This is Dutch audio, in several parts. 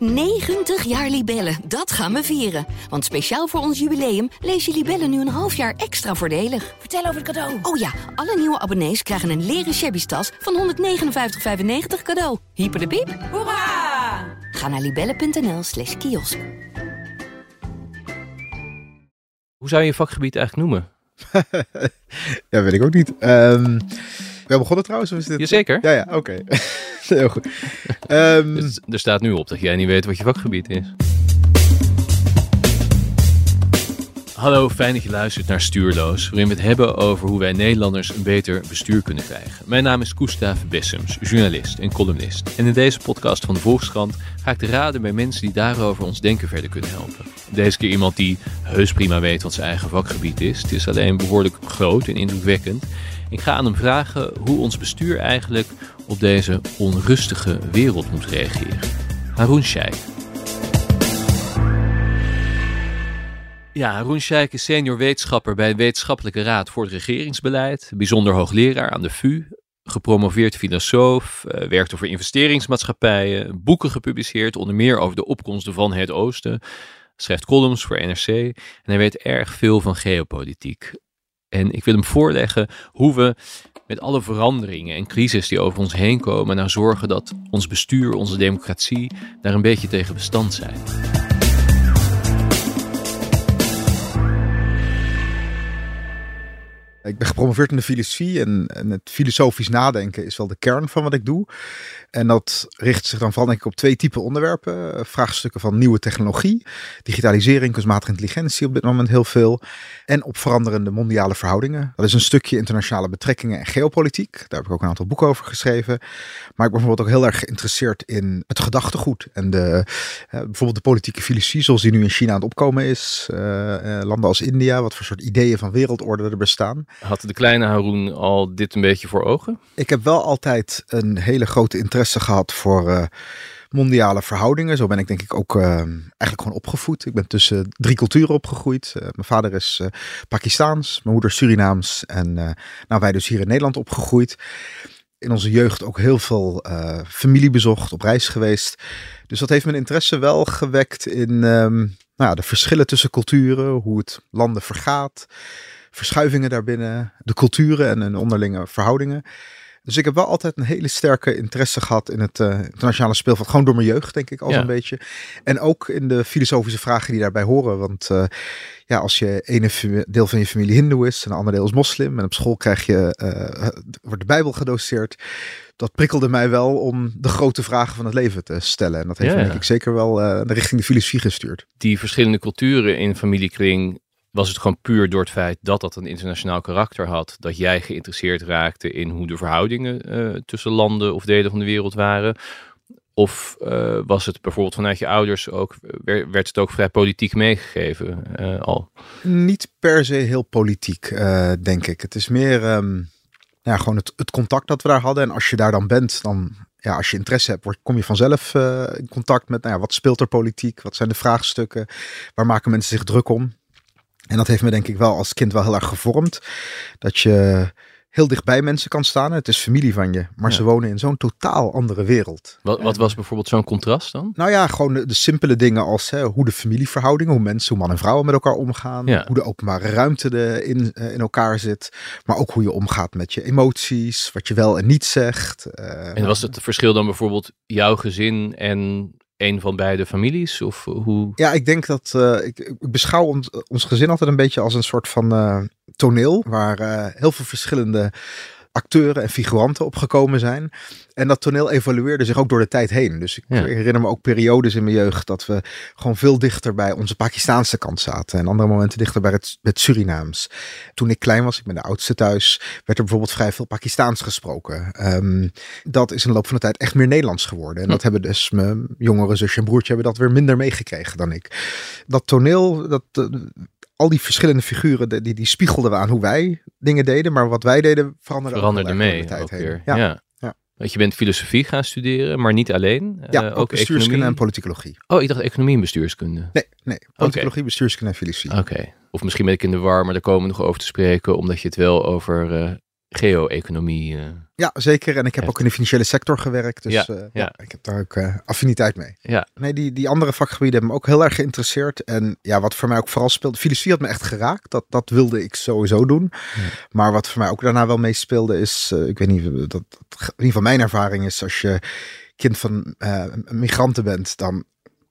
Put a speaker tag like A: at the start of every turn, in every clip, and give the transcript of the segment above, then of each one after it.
A: 90 jaar Libellen, dat gaan we vieren. Want speciaal voor ons jubileum lees je Libellen nu een half jaar extra voordelig.
B: Vertel over het cadeau.
A: Oh ja, alle nieuwe abonnees krijgen een leren shabby tas van 159,95 cadeau. Hyper de piep.
B: Hoera!
A: Ga naar libellen.nl slash kiosk.
C: Hoe zou je je vakgebied eigenlijk noemen?
D: ja, weet ik ook niet. Ehm we begonnen trouwens? Of is dit...
C: Jazeker.
D: Ja, ja, oké. Heel goed. Ehm,
C: Dus er staat nu op dat jij niet weet wat je vakgebied is. Hallo, fijn dat je luistert naar Stuurloos, waarin we het hebben over hoe wij Nederlanders een beter bestuur kunnen krijgen. Mijn naam is Koestave Bessems, journalist en columnist. En in deze podcast van de Volkskrant ga ik te raden bij mensen die daarover ons denken verder kunnen helpen. Deze keer iemand die heus prima weet wat zijn eigen vakgebied is. Het is alleen behoorlijk groot en indrukwekkend. Ik ga aan hem vragen hoe ons bestuur eigenlijk op deze onrustige wereld moet reageren. Haroon Sheikh. Ja, Haroon Sheikh is senior wetenschapper bij de Wetenschappelijke Raad voor het Regeringsbeleid, bijzonder hoogleraar aan de VU, gepromoveerd filosoof, eh, werkte voor investeringsmaatschappijen, boeken gepubliceerd, onder meer over de opkomsten van het Oosten, schrijft columns voor NRC en hij weet erg veel van geopolitiek. En ik wil hem voorleggen hoe we met alle veranderingen en crisis die over ons heen komen, nou zorgen dat ons bestuur, onze democratie, daar een beetje tegen bestand zijn.
D: Ik ben gepromoveerd in de filosofie en, en, het filosofisch nadenken is wel de kern van wat ik doe. En dat richt zich dan vooral denk ik op twee typen onderwerpen. Vraagstukken van nieuwe technologie, digitalisering, kunstmatige intelligentie op dit moment heel veel. En op veranderende mondiale verhoudingen. Dat is een stukje internationale betrekkingen en geopolitiek. Daar heb ik ook een aantal boeken over geschreven. Maar ik ben bijvoorbeeld ook heel erg geïnteresseerd in het gedachtegoed. En de, uh, bijvoorbeeld de politieke filosofie zoals die nu in China aan het opkomen is. Uh, landen als India, wat voor soort ideeën van wereldorde er bestaan.
C: Had de kleine Haroon al dit een beetje voor ogen?
D: Ik heb wel altijd een hele grote interesse gehad voor uh, mondiale verhoudingen. Zo ben ik denk ik ook uh, eigenlijk gewoon opgevoed. Ik ben tussen drie culturen opgegroeid. Uh, mijn vader is Pakistaans, mijn moeder Surinaams en nou, wij dus hier in Nederland opgegroeid. In onze jeugd ook heel veel familie bezocht, op reis geweest. Dus dat heeft mijn interesse wel gewekt in um, nou, de verschillen tussen culturen, hoe het landen vergaat verschuivingen daarbinnen, de culturen en hun onderlinge verhoudingen. Dus ik heb wel altijd een hele sterke interesse gehad in het uh, internationale speelveld. Gewoon door mijn jeugd, denk ik, al ja. een beetje. En ook in de filosofische vragen die daarbij horen. Want uh, ja, als je ene deel van je familie hindoe is en een ander deel is moslim. En op school krijg je, uh, wordt de Bijbel gedoseerd. Dat prikkelde mij wel om de grote vragen van het leven te stellen. En dat heeft
C: Ja,
D: me denk ik zeker wel richting de filosofie gestuurd.
C: Die verschillende culturen in familiekring was het gewoon puur door het feit dat dat een internationaal karakter had, dat jij geïnteresseerd raakte in hoe de verhoudingen uh, tussen landen of delen van de wereld waren? Of uh, was het bijvoorbeeld vanuit je ouders ook, werd het ook vrij politiek meegegeven uh, al?
D: Niet per se heel politiek, denk ik. Het is meer um, ja, gewoon het, het, contact dat we daar hadden. En als je daar dan bent, dan ja, als je interesse hebt, kom je vanzelf in contact met nou ja, wat speelt er politiek? Wat zijn de vraagstukken? Waar maken mensen zich druk om? En dat heeft me denk ik wel als kind wel heel erg gevormd. Dat je heel dicht bij mensen kan staan. Het is familie van je, maar ja. ze wonen in zo'n totaal andere wereld.
C: Wat, wat was bijvoorbeeld zo'n contrast dan?
D: Nou ja, gewoon de, de simpele dingen als hè, hoe de familieverhoudingen, hoe mensen, hoe man en vrouwen met elkaar omgaan.
C: Ja.
D: Hoe de openbare ruimte de in, uh, in elkaar zit. Maar ook hoe je omgaat met je emoties, wat je wel en niet zegt.
C: Uh, en was het verschil dan bijvoorbeeld jouw gezin en een van beide families? Of hoe?
D: Ja, ik denk dat uh, ik, beschouw ons, ons gezin altijd een beetje als een soort van uh, toneel waar heel veel verschillende acteuren en figuranten opgekomen zijn. En dat toneel evolueerde zich ook door de tijd heen. Dus ik ja. herinner me ook periodes in mijn jeugd dat we gewoon veel dichter bij onze Pakistaanse kant zaten. En andere momenten dichter bij het, het Surinaams. Toen ik klein was, ik ben de oudste thuis, werd er bijvoorbeeld vrij veel Pakistaans gesproken. Um, dat is in de loop van de tijd echt meer Nederlands geworden. En dat hebben dus mijn jongere zusje en broertje hebben dat weer minder meegekregen dan ik. Dat toneel, dat, al die verschillende figuren, die, die spiegelden we aan hoe wij dingen deden. Maar wat wij deden veranderde,
C: veranderde
D: ook
C: mee
D: de tijd heen. Ja.
C: Want je bent filosofie gaan studeren, maar niet alleen.
D: Ja,
C: Uh,
D: ook,
C: ook
D: bestuurskunde
C: economie.
D: en politicologie.
C: Oh, ik dacht economie en bestuurskunde.
D: Nee, nee. Politicologie, bestuurskunde en filosofie.
C: Oké. Of misschien ben ik in de war, maar daar komen we nog over te spreken, omdat je het wel over uh, geo-economie. Uh,
D: ja, zeker. En ik heb ook in de financiële sector gewerkt. Dus
C: ja,
D: uh,
C: ja.
D: ja. ik heb daar ook uh, affiniteit mee.
C: Ja.
D: Nee, die, die andere vakgebieden hebben me ook heel erg geïnteresseerd. En ja, wat voor mij ook vooral speelde, filosofie had me echt geraakt. Dat, dat wilde ik sowieso doen.
C: Ja.
D: Maar wat voor mij ook daarna wel meespeelde is, ik weet niet, dat, dat, in ieder geval mijn ervaring is, als je kind van migranten bent, dan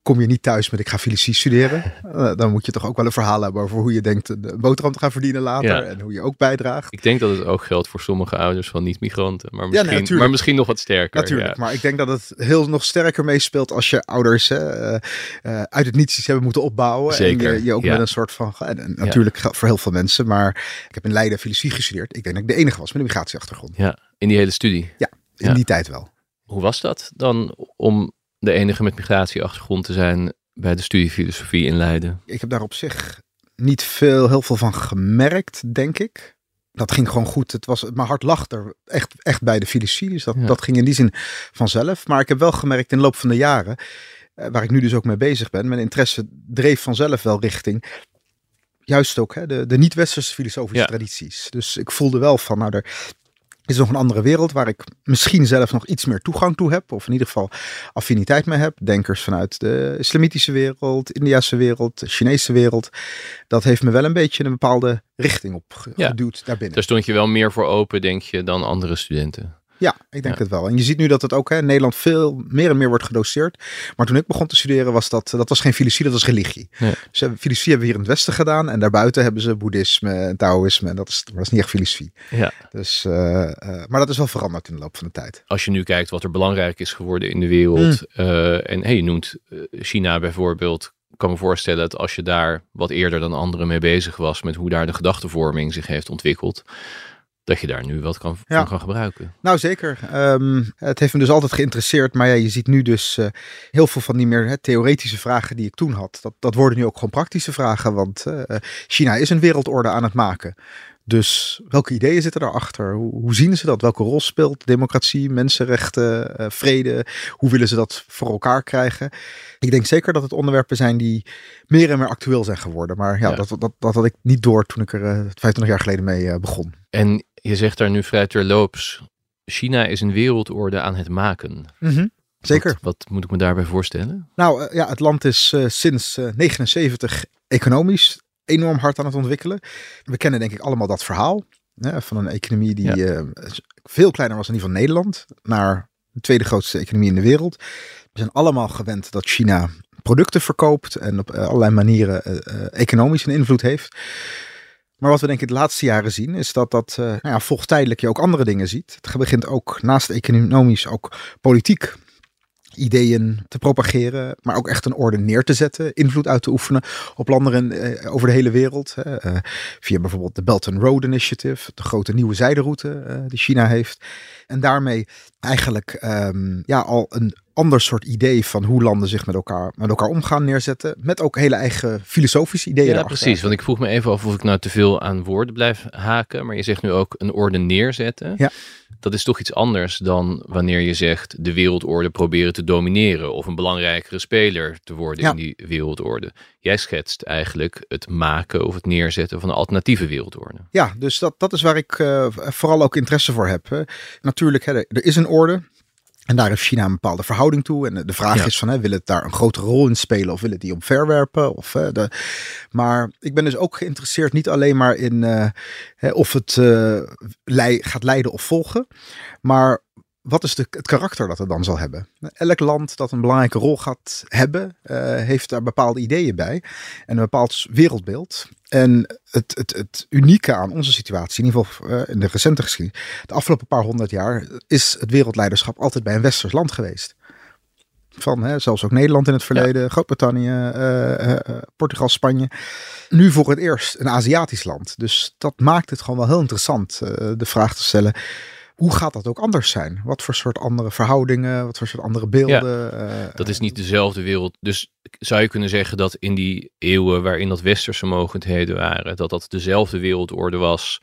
D: kom je niet thuis met ik ga filosofie studeren. Uh, dan moet je toch ook wel een verhaal hebben over hoe je denkt een boterham te gaan verdienen later.
C: Ja.
D: En hoe je ook bijdraagt.
C: Ik denk dat het ook geldt voor sommige ouders van niet-migranten. Maar, misschien,
D: nee,
C: maar misschien nog wat sterker.
D: Natuurlijk,
C: ja.
D: maar ik denk dat het heel nog sterker meespeelt als je ouders hè, uh, uh, uit het niets iets hebben moeten opbouwen.
C: Zeker,
D: En je, je ook met een soort van, en, en natuurlijk geldt voor heel veel mensen, maar ik heb in Leiden filosofie gestudeerd. Ik denk dat ik de enige was met een migratieachtergrond.
C: Ja, in die hele studie.
D: Ja, in die tijd wel.
C: Hoe was dat dan om de enige met migratieachtergrond te zijn bij de studie filosofie in Leiden?
D: Ik heb daar op zich niet veel, heel veel van gemerkt, denk ik. Dat ging gewoon goed. Het was, mijn hart lag er echt, echt bij de filosofie. Dus dat,
C: Ja.
D: dat ging in die zin vanzelf. Maar ik heb wel gemerkt in de loop van de jaren, eh, waar ik nu dus ook mee bezig ben, mijn interesse dreef vanzelf wel richting juist ook hè, de, de niet-westerse filosofische
C: Ja.
D: tradities. Dus ik voelde wel van, nou, er is nog een andere wereld waar ik misschien zelf nog iets meer toegang toe heb. Of in ieder geval affiniteit mee heb. Denkers vanuit de islamitische wereld, Indiase wereld, de Chinese wereld. Dat heeft me wel een beetje een bepaalde richting op
C: Ja.
D: geduwd daarbinnen.
C: Daar stond je wel meer voor open, denk je, dan andere studenten.
D: Ja, ik denk
C: Ja.
D: het wel. En je ziet nu dat het ook hè, in Nederland veel meer en meer wordt gedoseerd. Maar toen ik begon te studeren was dat, dat was geen filosofie, dat was religie. Dus hebben, filosofie hebben we hier in het Westen gedaan. En daarbuiten hebben ze boeddhisme en taoïsme. En dat is, dat is niet echt filosofie.
C: Ja.
D: Dus, eh, eh, maar dat is wel veranderd in de loop van de tijd.
C: Als je nu kijkt wat er belangrijk is geworden in de wereld. eh, en hey, je noemt eh, China bijvoorbeeld. Ik kan me voorstellen dat als je daar wat eerder dan anderen mee bezig was. met hoe daar de gedachtenvorming zich heeft ontwikkeld. Dat je daar nu wat kan,
D: Ja.
C: van kan gebruiken.
D: Nou, zeker. Ehm, het heeft me dus altijd geïnteresseerd. Maar ja, je ziet nu dus eh, heel veel van die meer hè, theoretische vragen die ik toen had. Dat, dat worden nu ook gewoon praktische vragen. Want eh, China is een wereldorde aan het maken. Dus welke ideeën zitten daarachter? Hoe, hoe zien ze dat? Welke rol speelt democratie, mensenrechten, eh, vrede? Hoe willen ze dat voor elkaar krijgen? Ik denk zeker dat het onderwerpen zijn die meer en meer actueel zijn geworden. Maar ja,
C: Ja.
D: Dat, dat, dat had ik niet door toen ik er eh, 25 jaar geleden mee eh, begon.
C: En je zegt daar nu vrij terloops. China is een wereldorde aan het maken.
D: Zeker.
C: Wat, wat moet ik me daarbij voorstellen?
D: Nou eh, ja, het land is eh, sinds eh 79 economisch enorm hard aan het ontwikkelen. We kennen denk ik allemaal dat verhaal. Hè, van een economie die
C: Ja.
D: eh, veel kleiner was dan die van Nederland. Naar de tweede grootste economie in de wereld. We zijn allemaal gewend dat China producten verkoopt. En op eh, allerlei manieren eh, economisch een invloed heeft. Maar wat we denk ik de laatste jaren zien, is dat dat eh nou ja, volgtijdelijk je ook andere dingen ziet. Het begint ook naast economisch ook politiek ideeën te propageren, maar ook echt een orde neer te zetten, invloed uit te oefenen op landen eh, over de hele wereld. Eh, via bijvoorbeeld de Belt and Road Initiative, de grote nieuwe zijderoute eh, die China heeft. En daarmee eigenlijk ehm, ja, al een ander soort idee van hoe landen zich met elkaar, met elkaar omgaan neerzetten. Met ook hele eigen filosofische ideeën.
C: Ja,
D: erachter.
C: precies. Want ik vroeg me even af of ik nou te veel aan woorden blijf haken. Maar je zegt nu ook een orde neerzetten.
D: Ja.
C: Dat is toch iets anders dan wanneer je zegt de wereldorde proberen te domineren. Of een belangrijkere speler te worden
D: Ja.
C: in die wereldorde. Jij schetst eigenlijk het maken of het neerzetten van een alternatieve wereldorde.
D: Ja, dus dat, dat is waar ik eh, vooral ook interesse voor heb. hè. Natuurlijk, hè, er is een orde. En daar heeft China een bepaalde verhouding toe. En de vraag
C: Ja.
D: is van, hè, wil het daar een grotere rol in spelen of wil het die omverwerpen? Of, hè, de... Maar ik ben dus ook geïnteresseerd niet alleen maar in eh, hè, of het lei- gaat leiden of volgen. Maar wat is de, het karakter dat het dan zal hebben? Elk land dat een belangrijke rol gaat hebben, eh, heeft daar bepaalde ideeën bij. En een bepaald wereldbeeld. En het, het, het unieke aan onze situatie, in ieder geval eh, in de recente geschiedenis, de afgelopen paar honderd jaar, is het wereldleiderschap altijd bij een westers land geweest. Van hè, zelfs ook Nederland in het verleden, Groot-Brittannië, eh, Portugal, Spanje. Nu voor het eerst een Aziatisch land. Dus dat maakt het gewoon wel heel interessant, de vraag te stellen. Hoe gaat dat ook anders zijn? Wat voor soort andere verhoudingen, wat voor soort andere beelden? eh,
C: Dat is niet dezelfde wereld. Dus zou je kunnen zeggen dat in die eeuwen waarin dat westerse mogendheden waren, dat dat dezelfde wereldorde was,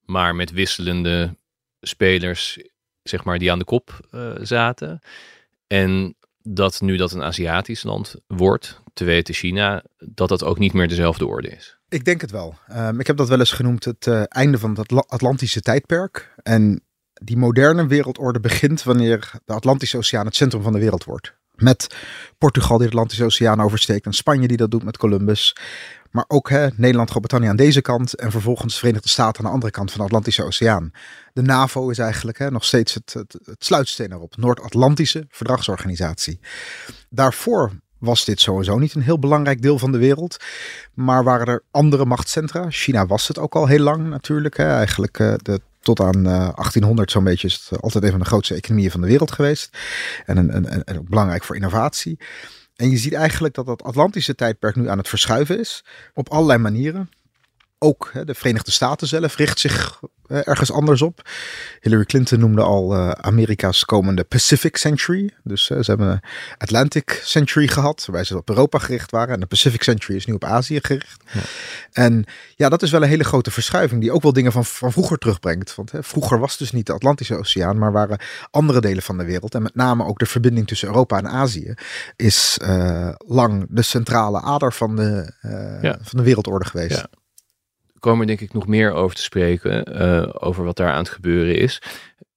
C: maar met wisselende spelers, zeg maar, die aan de kop eh, zaten. En dat nu dat een Aziatisch land wordt, te weten China, dat dat ook niet meer dezelfde orde is.
D: Ik denk het wel. Um, ik heb dat wel eens genoemd het uh, einde van het Atlantische tijdperk. En die moderne wereldorde begint wanneer de Atlantische Oceaan het centrum van de wereld wordt. Met Portugal die de Atlantische Oceaan oversteekt en Spanje die dat doet met Columbus. Maar ook hè, Nederland, Groot-Brittannië aan deze kant en vervolgens de Verenigde Staten aan de andere kant van de Atlantische Oceaan. De NAVO is eigenlijk hè, nog steeds het, het, sluitsteen erop. Noord-Atlantische Verdragsorganisatie. Daarvoor was dit sowieso niet een heel belangrijk deel van de wereld. Maar waren er andere machtscentra? China was het ook al heel lang natuurlijk. Hè. Eigenlijk uh, de tot aan 1800 eh, zo'n beetje is het altijd een van de grootste economieën van de wereld geweest. En, een, een, een, belangrijk voor innovatie. En je ziet eigenlijk dat dat Atlantische tijdperk nu aan het verschuiven is. Op allerlei manieren. Ook de Verenigde Staten zelf richt zich ergens anders op. Hillary Clinton noemde al uh, Amerika's komende Pacific Century. Dus uh, ze hebben een Atlantic Century gehad, waarbij ze op Europa gericht waren. En de Pacific Century is nu op Azië gericht. Ja. En ja, dat is wel een hele grote verschuiving, die ook wel dingen van, van vroeger terugbrengt. Want hè, vroeger was dus niet de Atlantische Oceaan, maar waren andere delen van de wereld. En met name ook de verbinding tussen Europa en Azië is lang de centrale ader van de, ja. van de wereldorde geweest.
C: Ja komen denk ik nog meer over te spreken, uh, over wat daar aan het gebeuren is.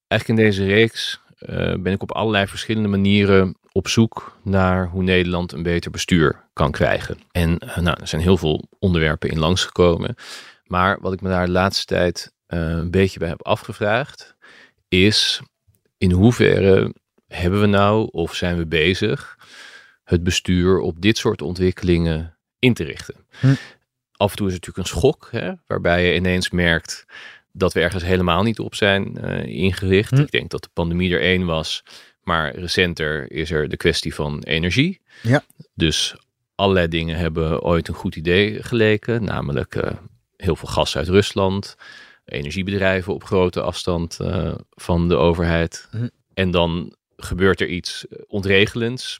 C: Eigenlijk in deze reeks uh, ben ik op allerlei verschillende manieren op zoek naar hoe Nederland een beter bestuur kan krijgen. En uh, nou, er zijn heel veel onderwerpen in langsgekomen. Maar wat ik me daar de laatste tijd een beetje bij heb afgevraagd, is in hoeverre hebben we nou of zijn we bezig het bestuur op dit soort ontwikkelingen in te richten? Hm af en toe is het natuurlijk een schok, hè, waarbij je ineens merkt dat we ergens helemaal niet op zijn uh, ingericht. Hm. Ik denk dat de pandemie er één was, maar recenter is er de kwestie van energie.
D: Ja.
C: Dus allerlei dingen hebben ooit een goed idee geleken, namelijk uh, heel veel gas uit Rusland, energiebedrijven op grote afstand uh, van de overheid. Hm. En dan gebeurt er iets ontregelends,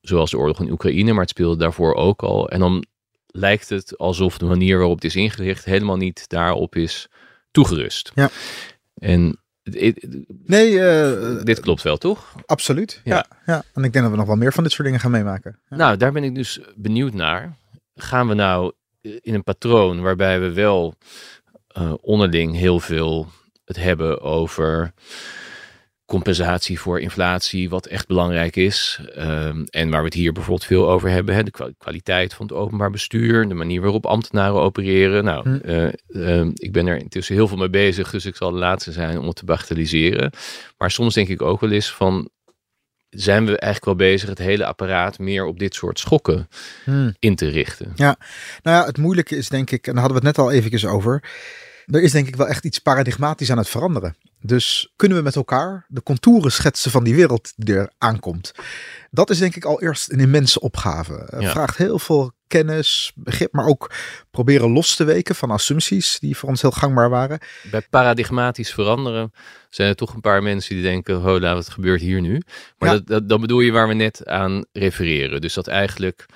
C: zoals de oorlog in Oekraïne, maar het speelde daarvoor ook al. En dan lijkt het alsof de manier waarop het is ingericht helemaal niet daarop is toegerust.
D: Ja.
C: En
D: nee, uh,
C: dit klopt wel, toch?
D: Absoluut. Ja. ja. En ik denk dat we nog wel meer van dit soort dingen gaan meemaken.
C: Ja. Nou, daar ben ik dus benieuwd naar. Gaan we nou in een patroon waarbij we wel uh, onderling heel veel het hebben over compensatie voor inflatie, wat echt belangrijk is. Um, en waar we het hier bijvoorbeeld veel over hebben, hè, de kwaliteit van het openbaar bestuur, de manier waarop ambtenaren opereren. Nou, hm. uh, ik ben er intussen heel veel mee bezig, dus ik zal de laatste zijn om het te bagatelliseren. Maar soms denk ik ook wel eens van, zijn we eigenlijk wel bezig het hele apparaat meer op dit soort schokken hm. in te richten?
D: Ja, nou ja, het moeilijke is denk ik, en daar hadden we het net al eventjes over, er is denk ik wel echt iets paradigmatisch aan het veranderen. Dus kunnen we met elkaar de contouren schetsen van die wereld die er aankomt? Dat is denk ik al eerst een immense opgave. Het vraagt heel veel kennis, begrip, maar ook proberen los te weken van assumpties die voor ons heel gangbaar waren.
C: Bij paradigmatisch veranderen zijn er toch een paar mensen die denken, hola, wat gebeurt hier nu? Maar dat, dat, dan bedoel je waar we net aan refereren. Dus dat eigenlijk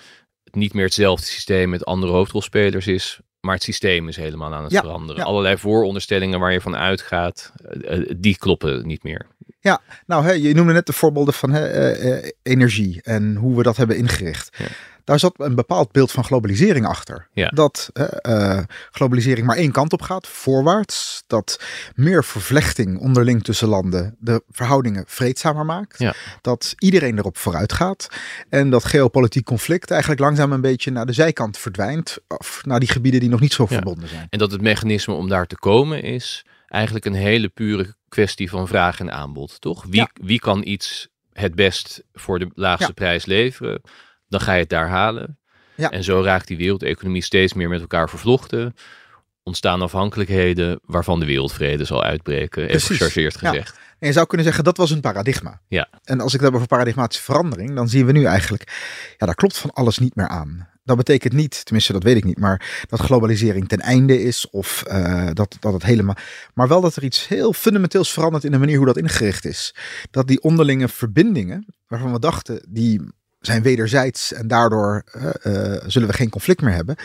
C: niet meer hetzelfde systeem met andere hoofdrolspelers is, maar het systeem is helemaal aan het veranderen. Allerlei vooronderstellingen waar je van uitgaat, eh, eh, die kloppen niet meer.
D: Ja, nou, hè, je noemde net de voorbeelden van hè, uh, energie en hoe we dat hebben ingericht. Ja daar zat een bepaald beeld van globalisering achter.
C: Ja.
D: Dat uh, globalisering maar één kant op gaat, voorwaarts. Dat meer vervlechting onderling tussen landen de verhoudingen vreedzamer maakt.
C: Ja.
D: Dat iedereen erop vooruit gaat. En dat geopolitiek conflict eigenlijk langzaam een beetje naar de zijkant verdwijnt. Of naar die gebieden die nog niet zo verbonden zijn.
C: En dat het mechanisme om daar te komen is eigenlijk een hele pure kwestie van vraag en aanbod, toch? Wie, wie kan iets het best voor de laagste prijs leveren? Dan ga je het daar halen.
D: Ja.
C: En zo raakt die wereldeconomie steeds meer met elkaar vervlochten. Ontstaan afhankelijkheden waarvan de wereldvrede zal uitbreken, even gechargeerd gezegd.
D: En je zou kunnen zeggen, dat was een paradigma.
C: Ja.
D: En als ik het heb over paradigmatische verandering, dan zien we nu eigenlijk, ja, daar klopt van alles niet meer aan. Dat betekent niet, tenminste dat weet ik niet, maar dat globalisering ten einde is of uh, dat, dat het helemaal. Maar wel dat er iets heel fundamenteels verandert in de manier hoe dat ingericht is. Dat die onderlinge verbindingen, waarvan we dachten, die zijn wederzijds en daardoor uh, zullen we geen conflict meer hebben.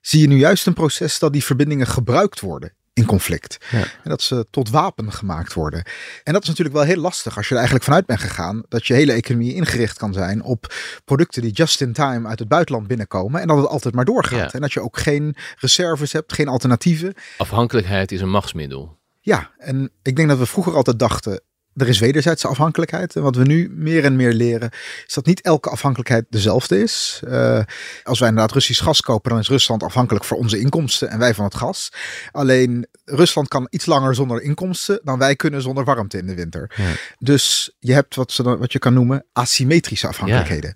D: Zie je nu juist een proces dat die verbindingen gebruikt worden in conflict.
C: Ja.
D: En dat ze tot wapen gemaakt worden. En dat is natuurlijk wel heel lastig als je er eigenlijk vanuit bent gegaan dat je hele economie ingericht kan zijn op producten die just in time uit het buitenland binnenkomen en dat het altijd maar doorgaat.
C: Ja.
D: En dat je ook geen reserves hebt, geen alternatieven.
C: Afhankelijkheid is een machtsmiddel.
D: Ja, en ik denk dat we vroeger altijd dachten. Er is wederzijdse afhankelijkheid. En wat we nu meer en meer leren, is dat niet elke afhankelijkheid dezelfde is. Eh, als wij inderdaad Russisch gas kopen, dan is Rusland afhankelijk voor onze inkomsten en wij van het gas. Alleen Rusland kan iets langer zonder inkomsten dan wij kunnen zonder warmte in de winter.
C: Ja.
D: Dus je hebt wat, ze wat je kan noemen asymmetrische afhankelijkheden.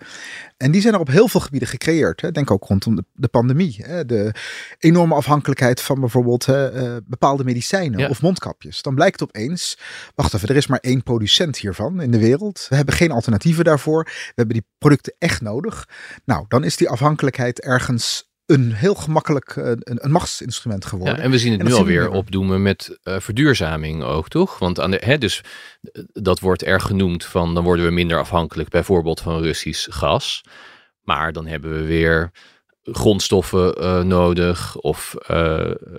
D: En die zijn er op heel veel gebieden gecreëerd. Hè. Denk ook rondom de, de pandemie. Hè. De enorme afhankelijkheid van bijvoorbeeld hè, eh, bepaalde medicijnen
C: Ja.
D: of mondkapjes. Dan blijkt opeens, wacht even, er is maar één producent hiervan in de wereld. We hebben geen alternatieven daarvoor. We hebben die producten echt nodig. Nou, dan is die afhankelijkheid ergens een heel gemakkelijk eh, een, een machtsinstrument geworden.
C: Ja, en we zien het nu alweer opdoemen met eh, verduurzaming ook, toch? Want aan de, hè, dus, eh, dat wordt erg genoemd van dan worden we minder afhankelijk bijvoorbeeld van Russisch gas. Maar dan hebben we weer grondstoffen nodig of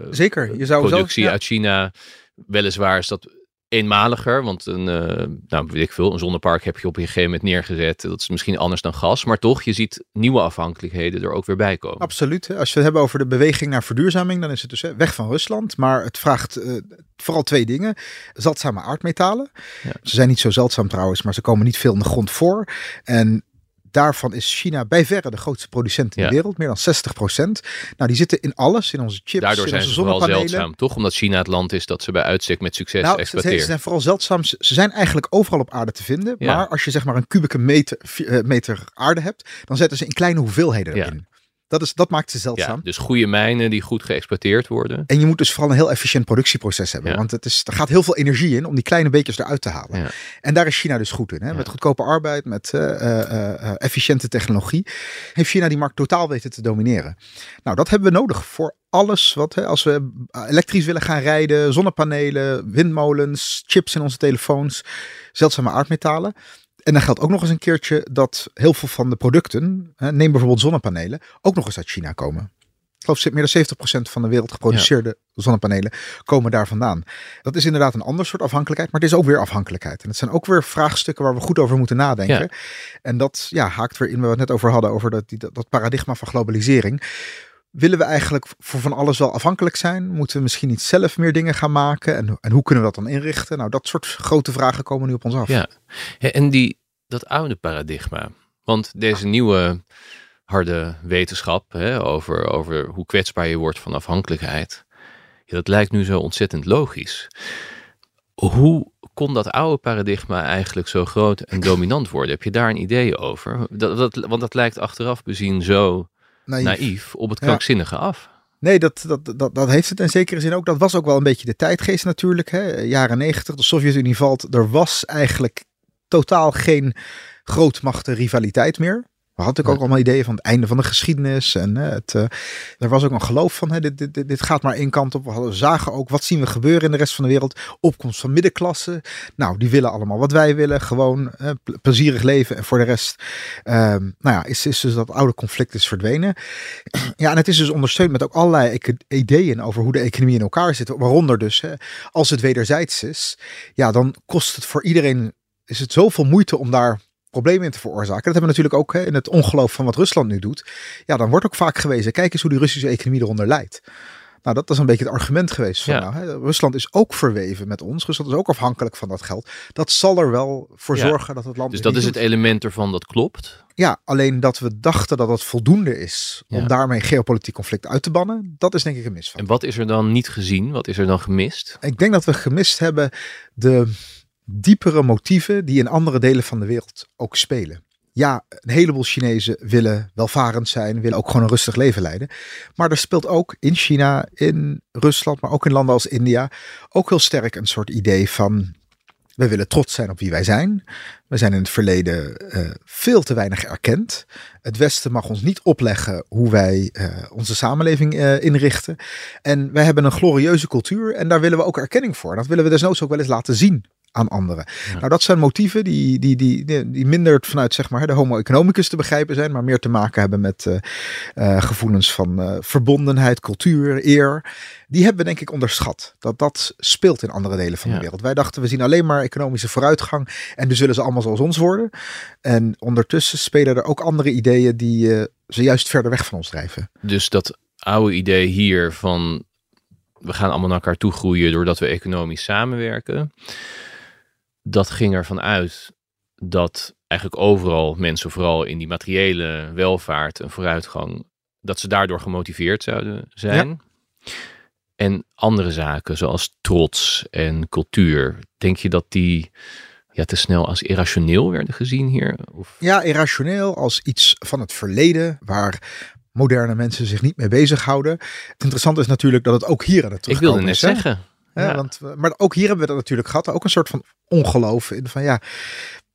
D: Zeker, je zou zo-
C: productie
D: ja.
C: uit China. Weliswaar is dat eenmaliger, want een, eh, nou weet ik veel, een zonnepark heb je op een gegeven moment neergezet. Dat is misschien anders dan gas, maar toch, je ziet nieuwe afhankelijkheden er ook weer bij komen.
D: Absoluut. Als we het hebben over de beweging naar verduurzaming, dan is het dus hè, weg van Rusland. Maar het vraagt eh, vooral twee dingen. Zeldzame aardmetalen.
C: Ja.
D: Ze zijn niet zo zeldzaam trouwens, maar ze komen niet veel in de grond voor. En daarvan is China bij verre de grootste producent in
C: Ja.
D: de wereld. Meer dan 60 procent. Nou, die zitten in alles. In onze chips,
C: Daardoor
D: in
C: zijn
D: onze
C: ze vooral zeldzaam, toch? Omdat China het land is dat ze bij uitstek met succes
D: Nou, ze, zijn vooral zeldzaam. Ze zijn eigenlijk overal op aarde te vinden.
C: Ja.
D: Maar als je zeg maar een kubieke meter, meter aarde hebt, dan zetten ze in kleine hoeveelheden erin. Dat, is, dat maakt ze
C: ja,
D: zeldzaam.
C: dus goede mijnen die goed geëxploiteerd worden.
D: En je moet dus vooral een heel efficiënt productieproces hebben.
C: Ja.
D: Want het is, er gaat heel veel energie in om die kleine beetjes eruit te halen.
C: Ja.
D: En daar is China dus goed in. Hè?
C: Ja.
D: Met goedkope arbeid, met eh, eh, eh, efficiënte technologie. Heeft China die markt totaal weten te domineren. Nou, dat hebben we nodig voor alles wat, hè, als we elektrisch willen gaan rijden, zonnepanelen, windmolens, chips in onze telefoons, zeldzame aardmetalen. En dan geldt ook nog eens een keertje dat heel veel van de producten, hè, neem bijvoorbeeld zonnepanelen, ook nog eens uit China komen. Ik geloof meer dan 70% van de wereld geproduceerde zonnepanelen komen daar vandaan. Dat is inderdaad een ander soort afhankelijkheid, maar het is ook weer afhankelijkheid. En het zijn ook weer vraagstukken waar we goed over moeten nadenken.
C: Ja.
D: En dat ja, haakt weer in waar we het net over hadden, over dat, die, dat, dat paradigma van globalisering. Willen we eigenlijk voor van alles wel afhankelijk zijn? Moeten we misschien niet zelf meer dingen gaan maken? En, en hoe kunnen we dat dan inrichten? Nou, dat soort grote vragen komen nu op ons af.
C: Ja, en die, dat oude paradigma. Want deze nieuwe harde wetenschap hè, over, over hoe kwetsbaar je wordt van afhankelijkheid. Ja, dat lijkt nu zo ontzettend logisch. Hoe kon dat oude paradigma eigenlijk zo groot en dominant worden? Heb je daar een idee over? Dat, dat, want dat lijkt achteraf bezien zo
D: Naïef.
C: naïef op het
D: Ja.
C: krankzinnige af.
D: Nee, dat, dat, dat, dat heeft het in zekere zin ook. Dat was ook wel een beetje de tijdgeest natuurlijk. Hè. Jaren negentig, de Sovjet-Unie valt. Er was eigenlijk totaal geen grootmachten rivaliteit meer. We hadden ook allemaal ideeën van het einde van de geschiedenis. En hè, het, eh, er was ook een geloof van, hè, dit, dit, dit, gaat maar één kant op. We hadden, zagen ook, wat zien we gebeuren in de rest van de wereld? Opkomst van middenklasse. Nou, die willen allemaal wat wij willen. Gewoon eh, ple- plezierig leven. En voor de rest, ehm, nou ja, is, is dus dat oude conflict is verdwenen. Ja, en het is dus ondersteund met ook allerlei ideeën over hoe de economie in elkaar zit. Waaronder dus, hè, als het wederzijds is, ja, dan kost het voor iedereen, is het zoveel moeite om daar problemen in te veroorzaken. Dat hebben we natuurlijk ook hè, in het ongeloof van wat Rusland nu doet. Ja, dan wordt ook vaak gewezen, kijk eens hoe die Russische economie eronder leidt. Nou, dat is een beetje het argument geweest. Van,
C: Ja.
D: nou, hè, Rusland is ook verweven met ons. Rusland is ook afhankelijk van dat geld. Dat zal er wel voor
C: Ja.
D: zorgen dat het land
C: Dus dat is het element ervan dat klopt.
D: Ja, alleen dat we dachten dat het voldoende is om daarmee geopolitiek conflict uit te bannen, dat is denk ik een misvatting.
C: En wat is er dan niet gezien? Wat is er dan gemist?
D: Ik denk dat we gemist hebben de diepere motieven die in andere delen van de wereld ook spelen. Ja, een heleboel Chinezen willen welvarend zijn, willen ook gewoon een rustig leven leiden. Maar er speelt ook in China, in Rusland, maar ook in landen als India, ook heel sterk een soort idee van we willen trots zijn op wie wij zijn. We zijn in het verleden eh, veel te weinig erkend. Het Westen mag ons niet opleggen hoe wij eh, onze samenleving eh, inrichten. En wij hebben een glorieuze cultuur en daar willen we ook erkenning voor. Dat willen we desnoods ook wel eens laten zien aan anderen. Nou, dat zijn motieven die, die, die, die, die minder vanuit zeg maar, de homo economicus te begrijpen zijn, maar meer te maken hebben met uh, uh, gevoelens van uh, verbondenheid, cultuur, eer. Die hebben we denk ik onderschat. Dat dat speelt in andere delen van ja. de wereld. Wij dachten we zien alleen maar economische vooruitgang en dus zullen ze allemaal zoals ons worden. En ondertussen spelen er ook andere ideeën die ze juist verder weg van ons drijven.
C: Dus dat oude idee hier van we gaan allemaal naar elkaar toe groeien doordat we economisch samenwerken. Dat ging ervan uit dat eigenlijk overal mensen, vooral in die materiële welvaart en vooruitgang, dat ze daardoor gemotiveerd zouden zijn. Ja. En andere zaken, zoals trots en cultuur, denk je dat die ja, te snel als irrationeel werden gezien hier? Of?
D: Ja, irrationeel als iets van het verleden, waar moderne mensen zich niet mee bezighouden. Het interessante is natuurlijk dat het ook hier aan het terugkomen
C: Ik wilde net
D: is,
C: zeggen.
D: Ja. Want, maar ook hier hebben we dat natuurlijk gehad. Ook een soort van ongeloof in van ja,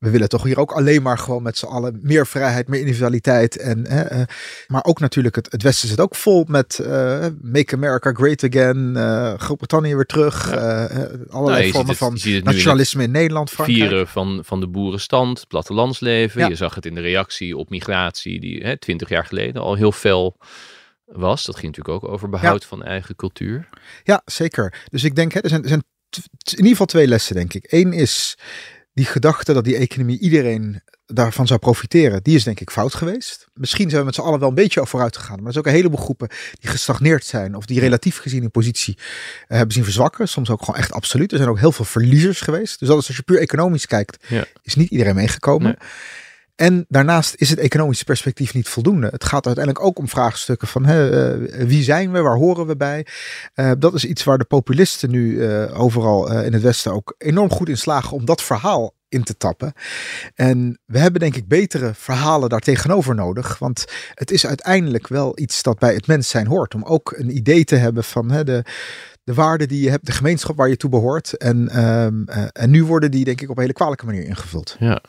D: we willen toch hier ook alleen maar gewoon met z'n allen meer vrijheid, meer individualiteit. En, uh, maar ook natuurlijk, het, het Westen zit ook vol met uh, Make America Great Again, uh, Groot-Brittannië weer terug, ja. allerlei nou, vormen van nationalisme in, in, Nederland.
C: Frankrijk. Vieren van, van de boerenstand, plattelandsleven. Ja. Je zag het in de reactie op migratie, die twintig jaar geleden al heel fel was. Dat ging natuurlijk ook over behoud ja. van eigen cultuur.
D: Ja, zeker. Dus ik denk, hè, er zijn, er zijn in ieder geval twee lessen, denk ik. Eén is die gedachte dat die economie iedereen daarvan zou profiteren, die is denk ik fout geweest. Misschien zijn we met z'n allen wel een beetje vooruit gegaan. Maar er zijn ook een heleboel groepen die gestagneerd zijn of die relatief gezien in positie uh, hebben zien verzwakken. Soms ook gewoon echt absoluut. Er zijn ook heel veel verliezers geweest. Dus als je puur economisch kijkt, ja. is niet iedereen meegekomen. Nee. En daarnaast is het economische perspectief niet voldoende. Het gaat uiteindelijk ook om vraagstukken van hè, uh, wie zijn we, waar horen we bij. Uh, dat is iets waar de populisten nu uh, overal in het Westen ook enorm goed in slagen om dat verhaal in te tappen. En we hebben denk ik betere verhalen daar tegenover nodig. Want het is uiteindelijk wel iets dat bij het mens zijn hoort. Om ook een idee te hebben van hè, de, de waarden die je hebt, de gemeenschap waar je toe behoort. En, um, en nu worden die denk ik op een hele kwalijke manier ingevuld.
C: Ja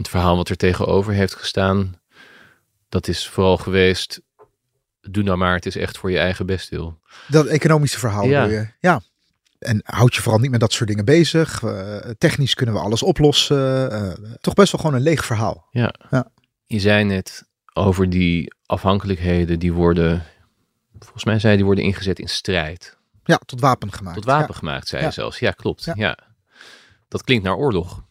C: het verhaal wat er tegenover heeft gestaan, dat is vooral geweest, doe nou maar, het is echt voor je eigen bestwil.
D: Dat economische verhaal ja. je. Ja. En houd je vooral niet met dat soort dingen bezig. Uh, technisch kunnen we alles oplossen. Uh, toch best wel gewoon een leeg verhaal.
C: Ja. ja. Je zei net over die afhankelijkheden die worden, volgens mij zei die worden ingezet in strijd.
D: Ja, tot wapen gemaakt.
C: Tot wapen ja. gemaakt, zei je zelfs. Ja, klopt. Ja. ja. Dat klinkt naar oorlog.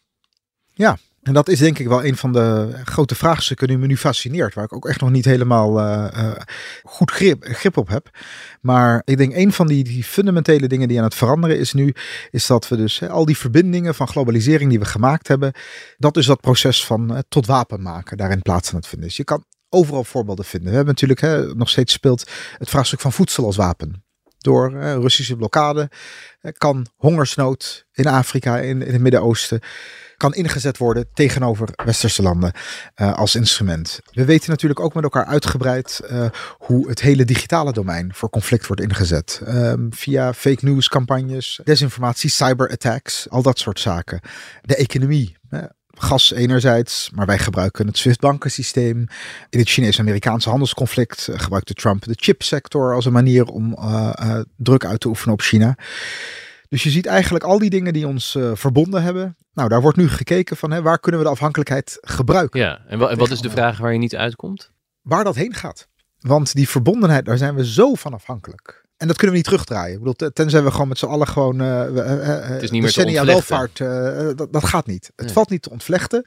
D: Ja, en dat is denk ik wel een van de grote vraagstukken die me nu fascineert. Waar ik ook echt nog niet helemaal uh, uh, goed grip, grip, op heb. Maar ik denk een van die, die, fundamentele dingen die aan het veranderen is nu. Is dat we dus al die verbindingen van globalisering die we gemaakt hebben. Dat is dat proces van uh, tot wapen maken daarin plaats aan het vinden. Dus je kan overal voorbeelden vinden. We hebben natuurlijk nog steeds speelt het vraagstuk van voedsel als wapen door Russische blokkade kan hongersnood in Afrika, in het Midden-Oosten, kan ingezet worden tegenover westerse landen uh, als instrument. We weten natuurlijk ook met elkaar uitgebreid hoe het hele digitale domein voor conflict wordt ingezet. Um, via fake news campagnes, desinformatie, cyberattacks, al dat soort zaken. De economie gas enerzijds, maar wij gebruiken het SWIFT-bankensysteem. In het Chinees-Amerikaanse handelsconflict uh, gebruikte Trump de chipsector als een manier om druk uit te oefenen op China. Dus je ziet eigenlijk al die dingen die ons verbonden hebben. Nou, daar wordt nu gekeken van hè, waar kunnen we de afhankelijkheid gebruiken.
C: Ja, en, en wat is de vraag waar je niet uitkomt?
D: Waar dat heen gaat. Want die verbondenheid, daar zijn we zo van afhankelijk. En dat kunnen we niet terugdraaien. Ik bedoel, tenzij we gewoon met z'n allen gewoon uh, uh,
C: het is niet meer te
D: welvaart, dat, dat gaat niet. Het nee. valt niet te ontvlechten.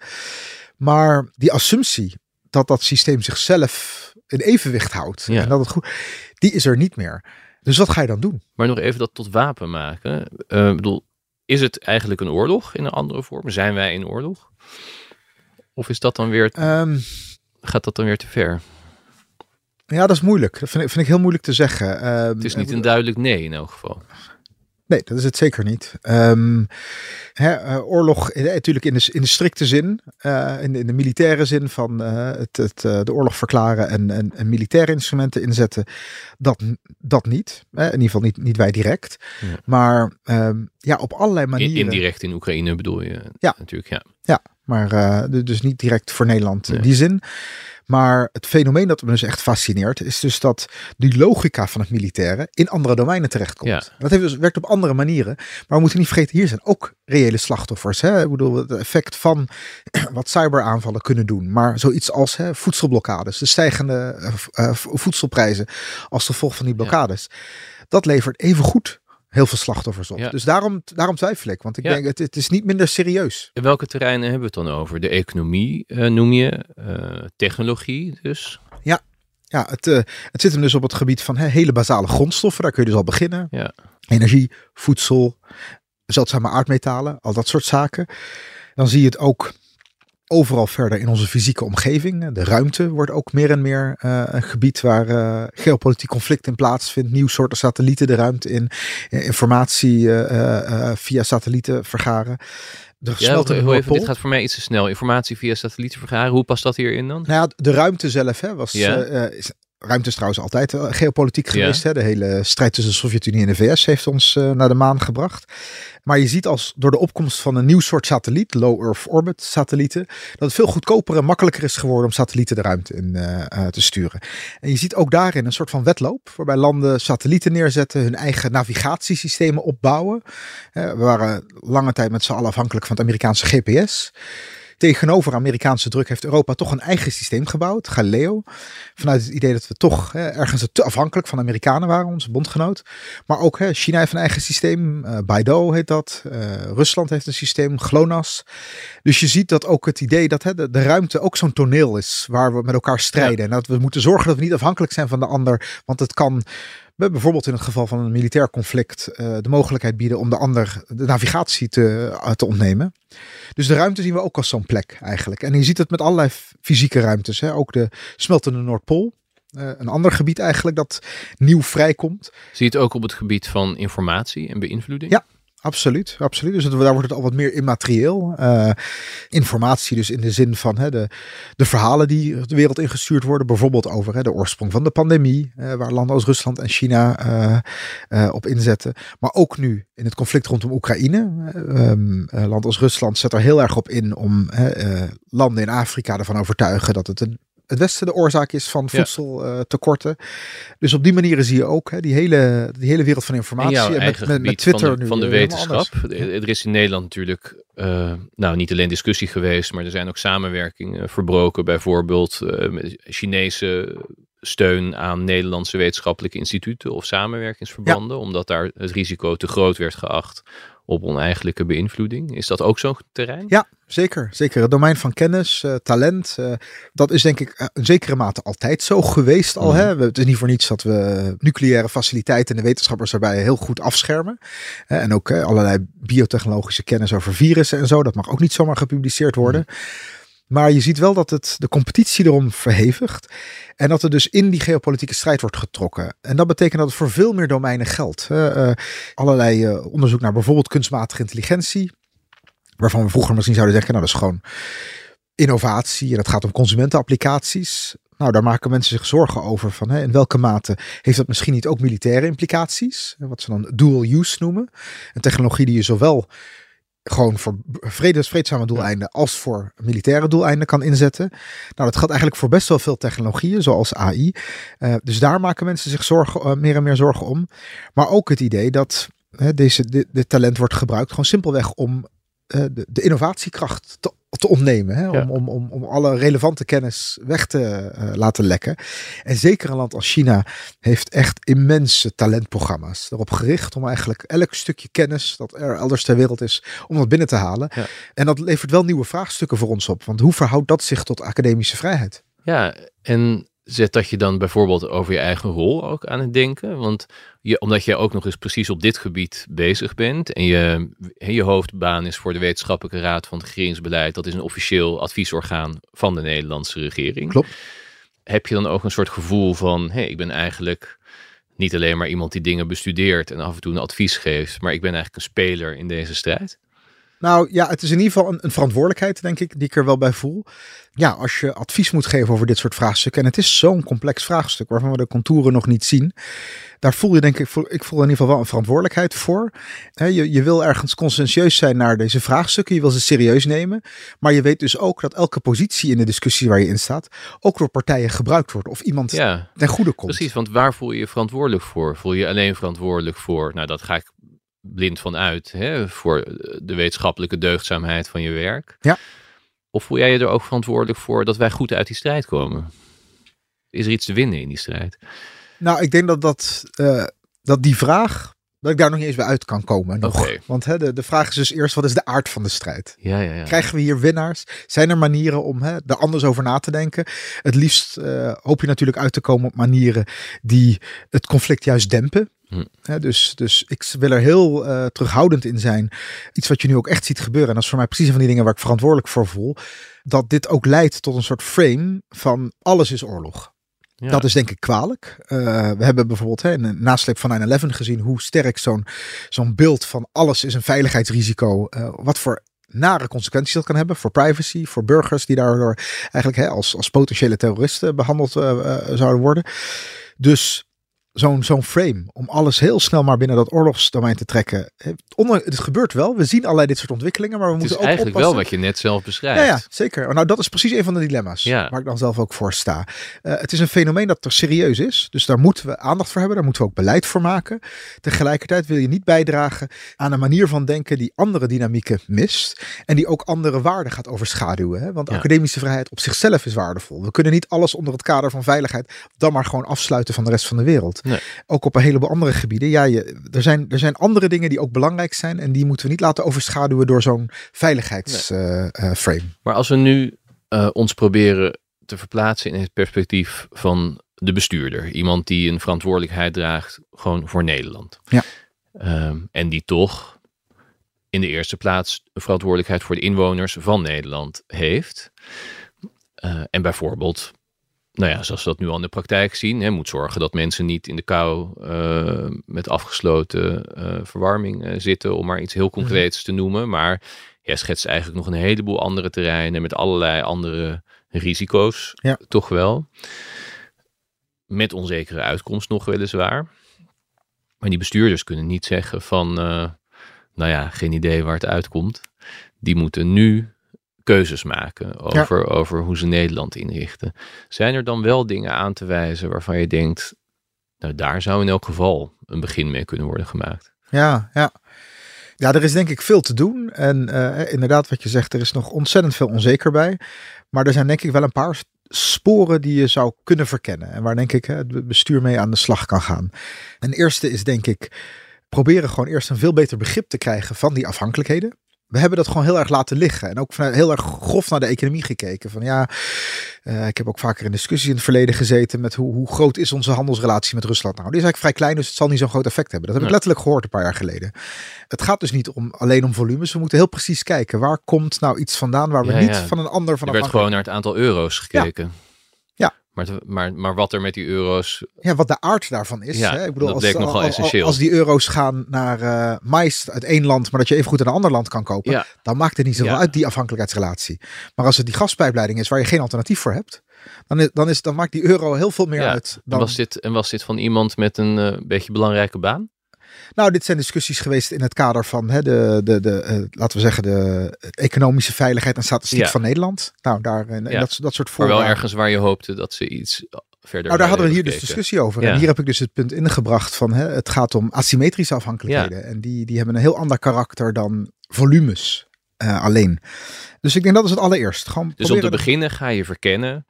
D: Maar die assumptie dat dat systeem zichzelf in evenwicht houdt ja. en dat het goed, die is er niet meer. Dus wat ga je dan doen?
C: Maar nog even dat tot wapen maken. Ik bedoel, is het eigenlijk een oorlog in een andere vorm? Zijn wij in oorlog? Of is dat dan weer, um, gaat dat dan weer te ver?
D: Ja, dat is moeilijk. Dat vind ik, vind ik heel moeilijk te zeggen. Uh,
C: het is niet een duidelijk nee in elk geval.
D: Nee, dat is het zeker niet. Um, hè, uh, oorlog, eh, natuurlijk in de, in de strikte zin, uh, in, de, in de militaire zin van uh, het, het, de oorlog verklaren en, en, en, militaire instrumenten inzetten, dat, dat niet. in ieder geval niet, niet wij direct. Ja. Maar um, ja, op allerlei manieren.
C: In, indirect in Oekraïne bedoel je?
D: Ja,
C: natuurlijk. Ja,
D: ja maar dus niet direct voor Nederland nee. in die zin. Maar het fenomeen dat me dus echt fascineert, is dus dat die logica van het militaire in andere domeinen terechtkomt.
C: Ja.
D: Dat heeft dus, werkt op andere manieren. Maar we moeten niet vergeten, hier zijn ook reële slachtoffers. Hè? Ik bedoel, het effect van wat cyberaanvallen kunnen doen. Maar zoiets als hè, voedselblokkades, de stijgende uh, uh, voedselprijzen als gevolg van die blokkades. Dat levert even goed heel veel slachtoffers op.
C: Ja.
D: Dus daarom, daarom twijfel ik. Want ik
C: Ja.
D: denk, het, het is niet minder serieus.
C: In welke terreinen hebben we het dan over? De economie eh, noem je, eh, technologie dus.
D: Ja, het, eh, het zit hem dus op het gebied van hè, hele basale grondstoffen. Daar kun je dus al beginnen.
C: Ja.
D: Energie, voedsel, zeldzame aardmetalen, al dat soort zaken. Dan zie je het ook overal verder in onze fysieke omgeving. De ruimte wordt ook meer en meer eh, een gebied waar eh, geopolitiek conflict in plaatsvindt. Nieuw soorten satellieten de ruimte in. eh, Informatie via satellieten vergaren. De
C: Ja, hoe even, dit gaat voor mij iets te snel. Informatie via satellieten vergaren. Hoe past dat hierin dan?
D: Nou ja, de ruimte zelf hè, was.
C: Ja.
D: is- ruimte is trouwens altijd eh, geopolitiek
C: Ja.
D: geweest. Hè? De hele strijd tussen de Sovjet-Unie en de VS heeft ons eh, naar de maan gebracht. Maar je ziet als door de opkomst van een nieuw soort satelliet, low Earth orbit satellieten, dat het veel goedkoper en makkelijker is geworden om satellieten de ruimte in eh, te sturen. En je ziet ook daarin een soort van wedloop, waarbij landen satellieten neerzetten, hun eigen navigatiesystemen opbouwen. We waren lange tijd met z'n allen afhankelijk van het Amerikaanse GPS. Tegenover Amerikaanse druk heeft Europa toch een eigen systeem gebouwd, Galileo. Vanuit het idee dat we toch hè, ergens te afhankelijk van Amerikanen waren, onze bondgenoot. Maar ook hè, China heeft een eigen systeem, eh Beidou heet dat. Eh, Rusland heeft een systeem, GLONASS. Dus je ziet dat ook het idee dat hè, de, de ruimte ook zo'n toneel is waar we met elkaar strijden. En dat we moeten zorgen dat we niet afhankelijk zijn van de ander. Want het kan we bijvoorbeeld in het geval van een militair conflict eh, de mogelijkheid bieden om de ander de navigatie te, eh, te ontnemen. Dus de ruimte zien we ook als zo'n plek eigenlijk. En je ziet het met allerlei fysieke ruimtes. Hè? Ook de smeltende Noordpool. Eh, een ander gebied eigenlijk dat nieuw vrijkomt.
C: Zie je het ook op het gebied van informatie en beïnvloeding?
D: Ja. Absoluut, absoluut. Dus daar wordt het al wat meer immaterieel. Eh, informatie dus in de zin van hè, de, de verhalen die de wereld ingestuurd worden. Bijvoorbeeld over hè, de oorsprong van de pandemie. eh, waar landen als Rusland en China eh, op inzetten. Maar ook nu in het conflict rondom Oekraïne. Eh, ehm, eh, land als Rusland zet er heel erg op in om landen in Afrika ervan overtuigen dat het een het Westen de oorzaak is van
C: Ja.
D: voedseltekorten. dus op die manieren zie je ook hè, die, hele, die hele wereld van informatie. En met, met, met Twitter
C: van de,
D: nu
C: van de
D: anders.
C: wetenschap. Er er is in Nederland natuurlijk, eh, nou niet alleen discussie geweest, maar er zijn ook samenwerkingen verbroken. Bijvoorbeeld eh, met Chinese steun aan Nederlandse wetenschappelijke instituten of samenwerkingsverbanden, omdat daar het risico te groot werd geacht op oneigenlijke beïnvloeding. Is dat ook zo'n terrein?
D: Ja, zeker. Zeker. Het domein van kennis, eh, talent. eh, dat is denk ik eh, in zekere mate altijd zo geweest al.
C: Mhm.
D: Hè? We- Het is niet voor niets dat we nucleaire faciliteiten en de wetenschappers daarbij heel goed afschermen. Eh, en ook eh, allerlei biotechnologische kennis over virussen en zo. Dat mag ook niet zomaar gepubliceerd worden. Maar je ziet wel dat het de competitie erom verhevigt. En dat er dus in die geopolitieke strijd wordt getrokken. En dat betekent dat het voor veel meer domeinen geldt. Eh, allerlei eh, onderzoek naar bijvoorbeeld kunstmatige intelligentie. Waarvan we vroeger misschien zouden denken, nou dat is gewoon innovatie. En het gaat om consumentenapplicaties. Nou, daar maken mensen zich zorgen over. Van, hè, in welke mate heeft dat misschien niet ook militaire implicaties? Wat ze dan dual use noemen. Een technologie die je zowel gewoon voor vredes, vreedzame doeleinden als voor militaire doeleinden kan inzetten. Nou, dat geldt eigenlijk voor best wel veel technologieën, zoals AI. Eh, dus daar maken mensen zich zorgen, eh, meer en meer zorgen om. Maar ook het idee dat hè, deze, dit, dit talent wordt gebruikt gewoon simpelweg om eh, de, de innovatiekracht te, te ontnemen. Hè?
C: Ja.
D: Om, om, om, om alle relevante kennis weg te eh, laten lekken. En zeker een land als China heeft echt immense talentprogramma's. Erop gericht om eigenlijk elk stukje kennis dat er elders ter wereld is, om dat binnen te halen.
C: Ja.
D: En dat levert wel nieuwe vraagstukken voor ons op. Want hoe verhoudt dat zich tot academische vrijheid?
C: Ja, en zet dat je dan bijvoorbeeld over je eigen rol ook aan het denken? Want je, omdat jij ook nog eens precies op dit gebied bezig bent en je, je hoofdbaan is voor de Wetenschappelijke Raad van het Regeringsbeleid, dat is een officieel adviesorgaan van de Nederlandse regering.
D: Klopt.
C: Heb je dan ook een soort gevoel van, hé, hey, ik ben eigenlijk niet alleen maar iemand die dingen bestudeert en af en toe een advies geeft, maar ik ben eigenlijk een speler in deze strijd?
D: Nou ja, het is in ieder geval een, een, verantwoordelijkheid, denk ik, die ik er wel bij voel. Ja, als je advies moet geven over dit soort vraagstukken. En het is zo'n complex vraagstuk waarvan we de contouren nog niet zien. Daar voel je denk ik, ik voel in ieder geval wel een verantwoordelijkheid voor. je, je wil ergens conscientieus zijn naar deze vraagstukken. Je wil ze serieus nemen. Maar je weet dus ook dat elke positie in de discussie waar je in staat. ook door partijen gebruikt wordt. Of iemand ja, ten goede komt.
C: Precies, want waar voel je je verantwoordelijk voor? Voel je alleen verantwoordelijk voor? Nou, dat ga ik blind van uit. Hè, voor de wetenschappelijke deugdzaamheid van je werk.
D: Ja.
C: Of voel jij je er ook verantwoordelijk voor dat wij goed uit die strijd komen? Is er iets te winnen in die strijd?
D: Nou, ik denk dat, dat, uh, dat die vraag, dat ik daar nog niet eens bij uit kan komen. Nog. Want hè, de, de vraag is dus eerst, wat is de aard van de strijd?
C: Ja, ja, ja.
D: Krijgen we hier winnaars? Zijn er manieren om hè, er anders over na te denken? Het liefst uh, hoop je natuurlijk uit te komen op manieren die het conflict juist dempen. Hm. dus, dus ik wil er heel uh, terughoudend in zijn. Iets wat je nu ook echt ziet gebeuren. En dat is voor mij precies een van die dingen waar ik verantwoordelijk voor voel. Dat dit ook leidt tot een soort frame van alles is oorlog. Ja. Dat is denk ik kwalijk. Uh, we hebben bijvoorbeeld hè, in de nasleep van 9-11 gezien hoe sterk zo'n zo'n beeld van alles is een veiligheidsrisico. Uh, wat voor nare consequenties dat kan hebben voor privacy, voor burgers die daardoor eigenlijk hè, als, als potentiële terroristen behandeld zouden worden. Dus zo'n zo'n frame om alles heel snel maar binnen dat oorlogsdomein te trekken. Onder, het gebeurt wel. We zien allerlei dit soort ontwikkelingen, maar we moeten ook
C: Het is eigenlijk wel wat je net zelf beschrijft.
D: Ja, ja, zeker. Nou, dat is precies een van de dilemma's ja. waar ik dan zelf ook voor sta. Uh, het is een fenomeen dat er serieus is, dus daar moeten we aandacht voor hebben. Daar moeten we ook beleid voor maken. Tegelijkertijd wil je niet bijdragen aan een manier van denken die andere dynamieken mist en die ook andere waarden gaat overschaduwen. Hè? Want academische vrijheid op zichzelf is waardevol. We kunnen niet alles onder het kader van veiligheid dan maar gewoon afsluiten van de rest van de wereld.
C: Nee.
D: Ook op een heleboel andere gebieden. Ja, je, er, zijn, er zijn andere dingen die ook belangrijk zijn. En die moeten we niet laten overschaduwen door zo'n veiligheidsframe. Nee. Uh,
C: maar als we nu uh, ons proberen te verplaatsen in het perspectief van de bestuurder. Iemand die een verantwoordelijkheid draagt gewoon voor Nederland.
D: Ja.
C: Uh, en die toch in de eerste plaats een verantwoordelijkheid voor de inwoners van Nederland heeft. Uh, en bijvoorbeeld nou ja, zoals we dat nu al in de praktijk zien, hè, moet zorgen dat mensen niet in de kou uh, met afgesloten uh, verwarming uh, zitten, om maar iets heel mhm. concreets te noemen. Maar jij schetst eigenlijk nog een heleboel andere terreinen met allerlei andere risico's,
D: ja.
C: toch wel. Met onzekere uitkomst nog weliswaar. Maar die bestuurders kunnen niet zeggen van, nou ja, geen idee waar het uitkomt. Die moeten nu keuzes maken over, over hoe ze Nederland inrichten. Zijn er dan wel dingen aan te wijzen waarvan je denkt, nou daar zou in elk geval een begin mee kunnen worden gemaakt?
D: Ja, ja. Ja, er is denk ik veel te doen. En uh, inderdaad, wat je zegt, er is nog ontzettend veel onzeker bij. Maar er zijn denk ik wel een paar sporen die je zou kunnen verkennen. En waar denk ik het bestuur mee aan de slag kan gaan. En eerste is denk ik proberen gewoon eerst een veel beter begrip te krijgen van die afhankelijkheden we hebben dat gewoon heel erg laten liggen. En ook heel erg grof naar de economie gekeken. Van ja, uh, ik heb ook vaker in discussies in het verleden gezeten met hoe, hoe groot is onze handelsrelatie met Rusland nou. Die is eigenlijk vrij klein, dus het zal niet zo'n groot effect hebben. Dat heb ik letterlijk gehoord een paar jaar geleden. Het gaat dus niet om, alleen om volumes. We moeten heel precies kijken. Waar komt nou iets vandaan waar we niet van een ander van
C: Er werd gewoon naar het aantal euro's gekeken. Maar, maar, maar wat er met die euro's.
D: Ja, wat de aard daarvan is.
C: Ja,
D: hè?
C: Ik bedoel, dat als, nogal essentieel.
D: Als die euro's gaan naar uh, mais uit één land, maar dat je even goed in een ander land kan kopen, ja. dan maakt het niet zoveel uit, die afhankelijkheidsrelatie. Maar als het die gaspijpleiding is waar je geen alternatief voor hebt, dan, is, dan, is, dan maakt die euro heel veel meer uit. Dan...
C: En, was dit, en was dit van iemand met een uh, beetje belangrijke baan?
D: Nou, dit zijn discussies geweest in het kader van hè, de, de, de, uh, laten we zeggen, de economische veiligheid en statistiek ja. van Nederland. Nou, daar en, ja. dat, dat soort
C: voorwaarden. Maar wel ergens waar je hoopte dat ze iets verder.
D: Nou, daar hadden we hier dus discussie over. Ja. En hier heb ik dus het punt ingebracht van hè, het gaat om asymmetrische afhankelijkheden. En die, die hebben een heel ander karakter dan volumes uh, alleen. Dus ik denk dat is het allereerst. Gewoon
C: dus om te beginnen ga je verkennen.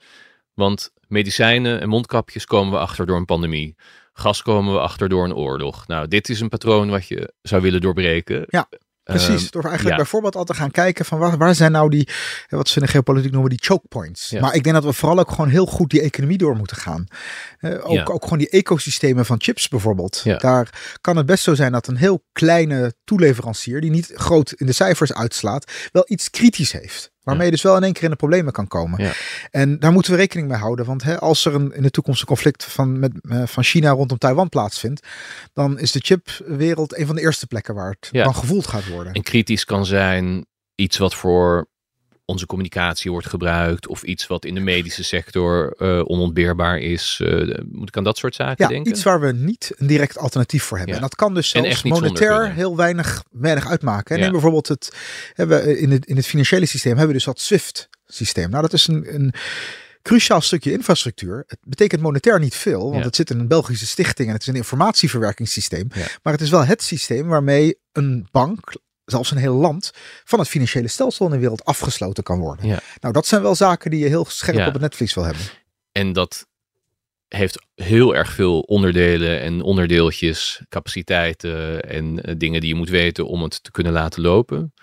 C: Want medicijnen en mondkapjes komen we achter door een pandemie. Gas komen we achter door een oorlog. Nou, dit is een patroon wat je zou willen doorbreken.
D: Ja. Precies, door eigenlijk bijvoorbeeld al te gaan kijken van waar, waar zijn nou die, wat ze in de geopolitiek noemen, die choke points. Ja. Maar ik denk dat we vooral ook gewoon heel goed die economie door moeten gaan. Uh, ook, ook gewoon die ecosystemen van chips bijvoorbeeld. Daar kan het best zo zijn dat een heel kleine toeleverancier, die niet groot in de cijfers uitslaat, wel iets kritisch heeft. Waarmee je dus wel in één keer in de problemen kan komen.
C: Ja.
D: En daar moeten we rekening mee houden. Want hè, als er een, in de toekomst een conflict van, met, eh, van China rondom Taiwan plaatsvindt, dan is de chipwereld een van de eerste plekken waar het
C: Ja.
D: dan gevoeld gaat worden.
C: En kritisch kan zijn iets wat voor onze communicatie wordt gebruikt. Of iets wat in de medische sector eh, onontbeerbaar is. Eh, moet ik aan dat soort zaken
D: Ja,
C: denken?
D: iets waar we niet een direct alternatief voor hebben.
C: Ja.
D: En dat kan dus zelfs monetair heel weinig, weinig uitmaken.
C: Ja.
D: Neem bijvoorbeeld het, hebben we in, het, in het financiële systeem hebben we dus dat SWIFT-systeem. Nou, dat is een, een cruciaal stukje infrastructuur. Het betekent monetair niet veel, want
C: Ja.
D: het zit in een Belgische stichting en het is een informatieverwerkingssysteem.
C: Ja.
D: Maar het is wel het systeem waarmee een bank, zelfs een heel land, van het financiële stelsel in de wereld afgesloten kan worden.
C: Ja.
D: Nou, dat zijn wel zaken die je heel scherp
C: Ja.
D: op het netvlies wil hebben.
C: En dat heeft heel erg veel onderdelen en onderdeeltjes, capaciteiten en eh, dingen die je moet weten om het te kunnen laten lopen.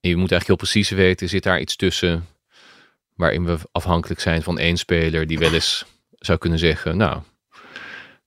C: En je moet eigenlijk heel precies weten, zit daar iets tussen waarin we afhankelijk zijn van één speler die wel eens zou kunnen zeggen, nou,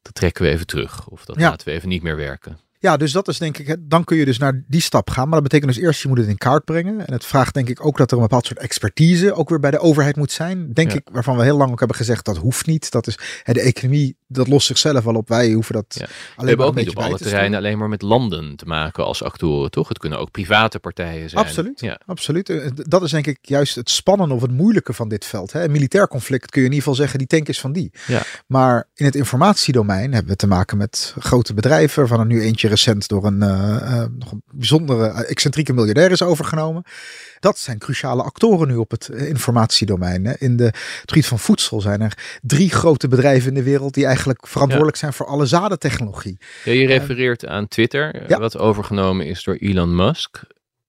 C: dat trekken we even terug of dat
D: Ja.
C: laten we even niet meer werken.
D: Ja, dus dat is denk ik, het- dan kun je dus naar die stap gaan. Maar dat betekent dus eerst, je moet het in kaart brengen. En het vraagt denk ik ook dat er een bepaald soort expertise ook weer bij de overheid moet zijn. Denk
C: Ja.
D: ik, waarvan we heel lang ook hebben gezegd, dat hoeft niet. Dat is, de economie, dat lost zichzelf wel op. Wij hoeven dat
C: Ja.
D: alleen
C: We
D: maar
C: hebben ook niet op alle
D: te
C: terreinen alleen maar met landen te maken als actoren, toch? Het kunnen ook private partijen zijn.
D: Absoluut.
C: Ja.
D: Absoluut. Eh, Dat is denk ik juist het spannende of het moeilijke van dit veld. Hè. Een militair conflict kun je in ieder geval zeggen, die tank is van die.
C: Ja.
D: Maar in het informatiedomein hebben we te maken met grote bedrijven. Van er nu eentje recent door een, eh, eh, nog een bijzondere eh, excentrieke miljardair is overgenomen. Dat zijn cruciale actoren nu op het informatiedomein. Hè. In de, het gebied van voedsel zijn er drie grote bedrijven in de wereld die eigenlijk verantwoordelijk zijn voor alle zadentechnologie.
C: Ja, je refereert aan Twitter,
D: Ja.
C: wat overgenomen is door Elon Musk.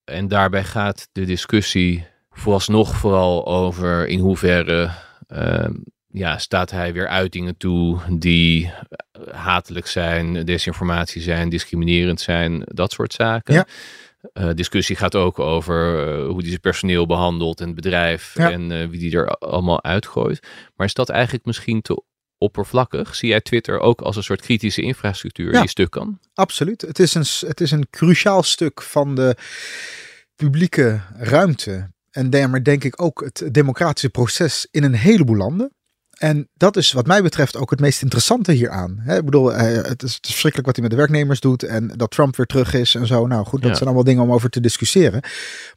C: En daarbij gaat de discussie vooralsnog vooral over in hoeverre ehm, ja, staat hij weer uitingen toe die hatelijk zijn, desinformatie zijn, discriminerend zijn, dat soort zaken.
D: Ja.
C: Eh, discussie gaat ook over eh, hoe hij zijn personeel behandelt en het bedrijf
D: Ja.
C: en eh, wie die er allemaal uitgooit. Maar is dat eigenlijk misschien te oppervlakkig? Zie jij Twitter ook als een soort kritische infrastructuur
D: Ja.
C: die stuk kan?
D: Absoluut. Het is, een, het is een cruciaal stuk van de publieke ruimte. En daarmee denk ik ook het democratische proces in een heleboel landen. En dat is wat mij betreft ook het meest interessante hieraan. Hè, ik bedoel, eh, het, is, het is verschrikkelijk wat hij met de werknemers doet. En dat Trump weer terug is en zo. Nou goed, dat
C: Ja.
D: zijn allemaal dingen om over te discussiëren.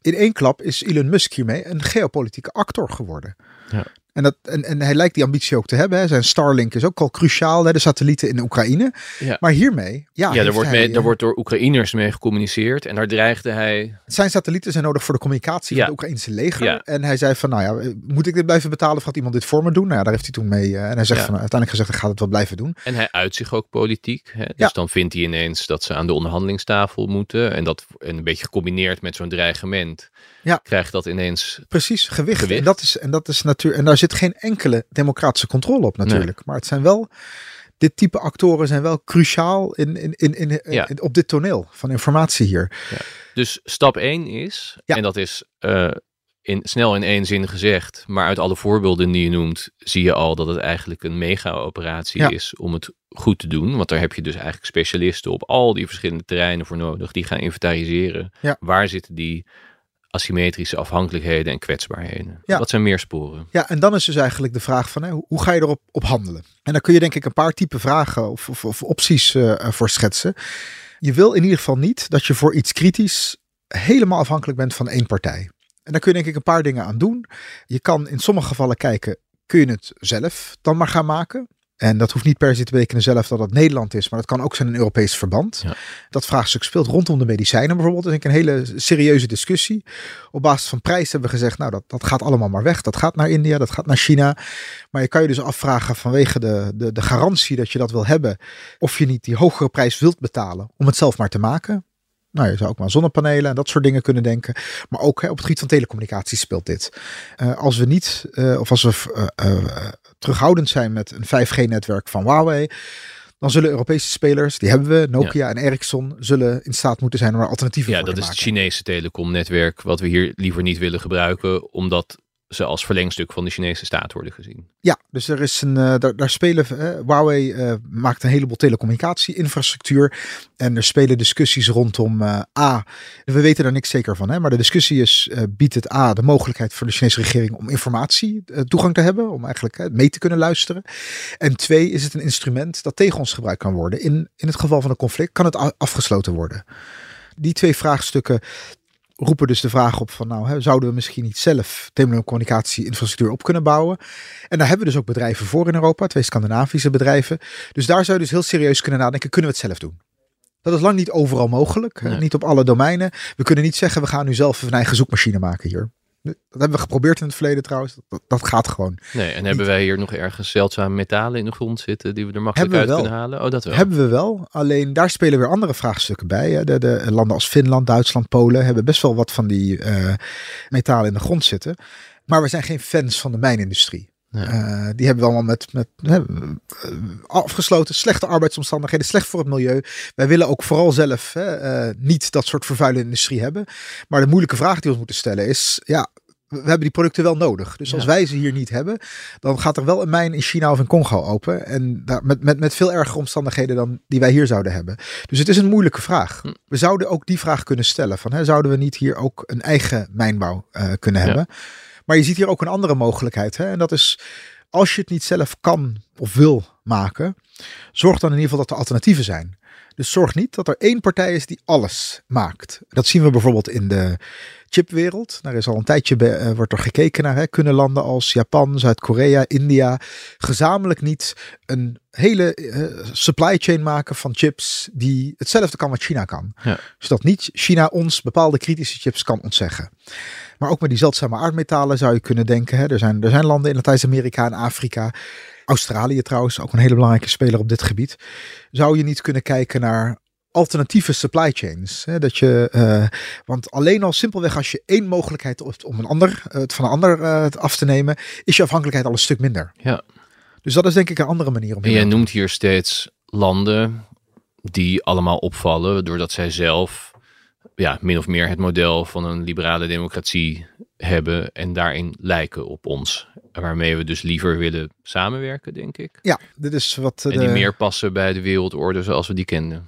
D: In één klap is Elon Musk hiermee een geopolitieke actor geworden.
C: Ja.
D: En, dat, en, en hij lijkt die ambitie ook te hebben. Hè. Zijn Starlink is ook al cruciaal. Hè, de satellieten in Oekraïne.
C: Ja.
D: Maar hiermee, ja,
C: Ja, er wordt,
D: hij,
C: mee,
D: eh,
C: er wordt door Oekraïners mee gecommuniceerd en daar dreigde hij.
D: Zijn satellieten zijn nodig voor de communicatie
C: Ja.
D: van het Oekraïnse leger.
C: Ja.
D: En hij zei van, nou ja, moet ik dit blijven betalen of gaat iemand dit voor me doen? Nou ja, daar heeft hij toen mee. eh, en hij zegt van, uiteindelijk gezegd, ik ga het wel blijven doen.
C: En hij uit zich ook politiek. Hè? Dus dan vindt hij ineens dat ze aan de onderhandelingstafel moeten. En dat en een beetje gecombineerd met zo'n dreigement.
D: Ja.
C: Krijgt dat ineens.
D: Precies, gewicht.
C: Gewicht.
D: En dat is, en dat is natuurlijk, en daar zit geen enkele democratische controle op natuurlijk. Maar het zijn wel, dit type actoren zijn wel cruciaal in, in, in, in,
C: Ja.
D: in- op dit toneel van informatie hier.
C: Dus stap 1 is,
D: Ja.
C: en dat is eh, in, snel in één zin gezegd. Maar uit alle voorbeelden die je noemt, zie je al dat het eigenlijk een mega-operatie is om het goed te doen. Want daar heb je dus eigenlijk specialisten op al die verschillende terreinen voor nodig. Die gaan inventariseren. Waar zitten die asymmetrische afhankelijkheden en kwetsbaarheden?
D: Ja.
C: Wat zijn meer sporen?
D: Ja, en dan is dus eigenlijk de vraag van hè, hoe- ga je erop op handelen? En daar kun je denk ik een paar type vragen of, of, of opties eh, eh, voor schetsen. Je wil in ieder geval niet dat je voor iets kritisch helemaal afhankelijk bent van één partij. En daar kun je denk ik een paar dingen aan doen. Je kan in sommige gevallen kijken, kun je het zelf dan maar gaan maken? En dat hoeft niet per se te betekenen zelf dat het Nederland is, maar dat kan ook zijn een Europees verband.
C: Ja.
D: Dat vraagstuk speelt rondom de medicijnen bijvoorbeeld. Dat is een hele serieuze discussie. Op basis van prijs hebben we gezegd, nou dat, dat gaat allemaal maar weg. Dat gaat naar India, dat gaat naar China. Maar je kan je dus afvragen vanwege de, de, de garantie dat je dat wil hebben, of je niet die hogere prijs wilt betalen om het zelf maar te maken. Nou, je zou ook maar zonnepanelen en dat soort dingen kunnen denken. Maar ook hè, op het gebied van telecommunicatie speelt dit. Eh, als we niet, eh, of als we eh, terughoudend zijn met een 5G-netwerk van Huawei, dan zullen Europese spelers, die hebben we, Nokia en Ericsson, zullen in staat moeten zijn om er alternatieven
C: Ja,
D: voor
C: dat
D: te
C: is het
D: maken.
C: Chinese telecomnetwerk wat we hier liever niet willen gebruiken, omdat ze als verlengstuk van de Chinese staat worden gezien.
D: Ja, dus er is een, uh, daar, spelen, uh, Huawei uh, maakt een heleboel telecommunicatie-infrastructuur. En er spelen discussies rondom A. We weten daar niks zeker van, hè, maar de discussie is: biedt het A de mogelijkheid voor de Chinese regering om informatie toegang te hebben, om eigenlijk mee te kunnen luisteren. En twee, is het een instrument dat tegen ons gebruikt kan worden. In, in het geval van een conflict kan het afgesloten worden. Die twee vraagstukken roepen dus de vraag op van nou, hè, zouden we misschien niet zelf telecommunicatie-infrastructuur op kunnen bouwen? En daar hebben we dus ook bedrijven voor in Europa, twee Scandinavische bedrijven. Dus daar zou je dus heel serieus kunnen nadenken, kunnen we het zelf doen? Dat is lang niet overal mogelijk, niet op alle domeinen. We kunnen niet zeggen, we gaan nu zelf een eigen zoekmachine maken hier. Dat hebben we geprobeerd in het verleden trouwens. Dat, dat gaat gewoon.
C: Nee, en hebben wij hier nog ergens zeldzame metalen in de grond zitten die we er makkelijk uit kunnen halen? Oh, dat wel.
D: Hebben we wel. Alleen daar spelen weer andere vraagstukken bij. Hè. De, de, landen als Finland, Duitsland, Polen hebben best wel wat van die uh, metalen in de grond zitten. Maar we zijn geen fans van de mijnindustrie. Uh, die hebben we allemaal met, met uh, afgesloten, slechte arbeidsomstandigheden, slecht voor het milieu. Wij willen ook vooral zelf uh, niet dat soort vervuilende industrie hebben. Maar de moeilijke vraag die we ons moeten stellen is, ja, we hebben die producten wel nodig. Dus als wij ze hier niet hebben, dan gaat er wel een mijn in China of in Congo open. En daar, met, met, met veel ergere omstandigheden dan die wij hier zouden hebben. Dus het is een moeilijke vraag. Hm. We zouden ook die vraag kunnen stellen: van, hè, zouden we niet hier ook een eigen mijnbouw kunnen hebben? Maar je ziet hier ook een andere mogelijkheid. Hè? En dat is als je het niet zelf kan of wil maken, zorg dan in ieder geval dat er alternatieven zijn. Dus zorg niet dat er één partij is die alles maakt. Dat zien we bijvoorbeeld in de chipwereld. Daar is al een tijdje uh, wordt er gekeken naar. Hè. Kunnen landen als Japan, Zuid-Korea, India gezamenlijk niet een hele uh, supply chain maken van chips die hetzelfde kan wat China kan. Ja. Zodat niet China ons bepaalde kritische chips kan ontzeggen. Maar ook met die zeldzame aardmetalen zou je kunnen denken. Hè. Er, zijn, er zijn landen in Latijns-Amerika en Afrika. Australië trouwens, ook een hele belangrijke speler op dit gebied. Zou je niet kunnen kijken naar alternatieve supply chains. Hè, dat je, uh, want alleen al simpelweg als je één mogelijkheid hebt om een ander, het van een ander uh, af te nemen, is je afhankelijkheid al een stuk minder.
C: Ja.
D: Dus dat is denk ik een andere manier om.
C: En jij noemt hier steeds landen die allemaal opvallen doordat zij zelf ja, min of meer het model van een liberale democratie hebben en daarin lijken op ons. Waarmee we dus liever willen samenwerken, denk ik.
D: Ja, dit is wat.
C: En die meer passen bij de wereldorde zoals we die kenden.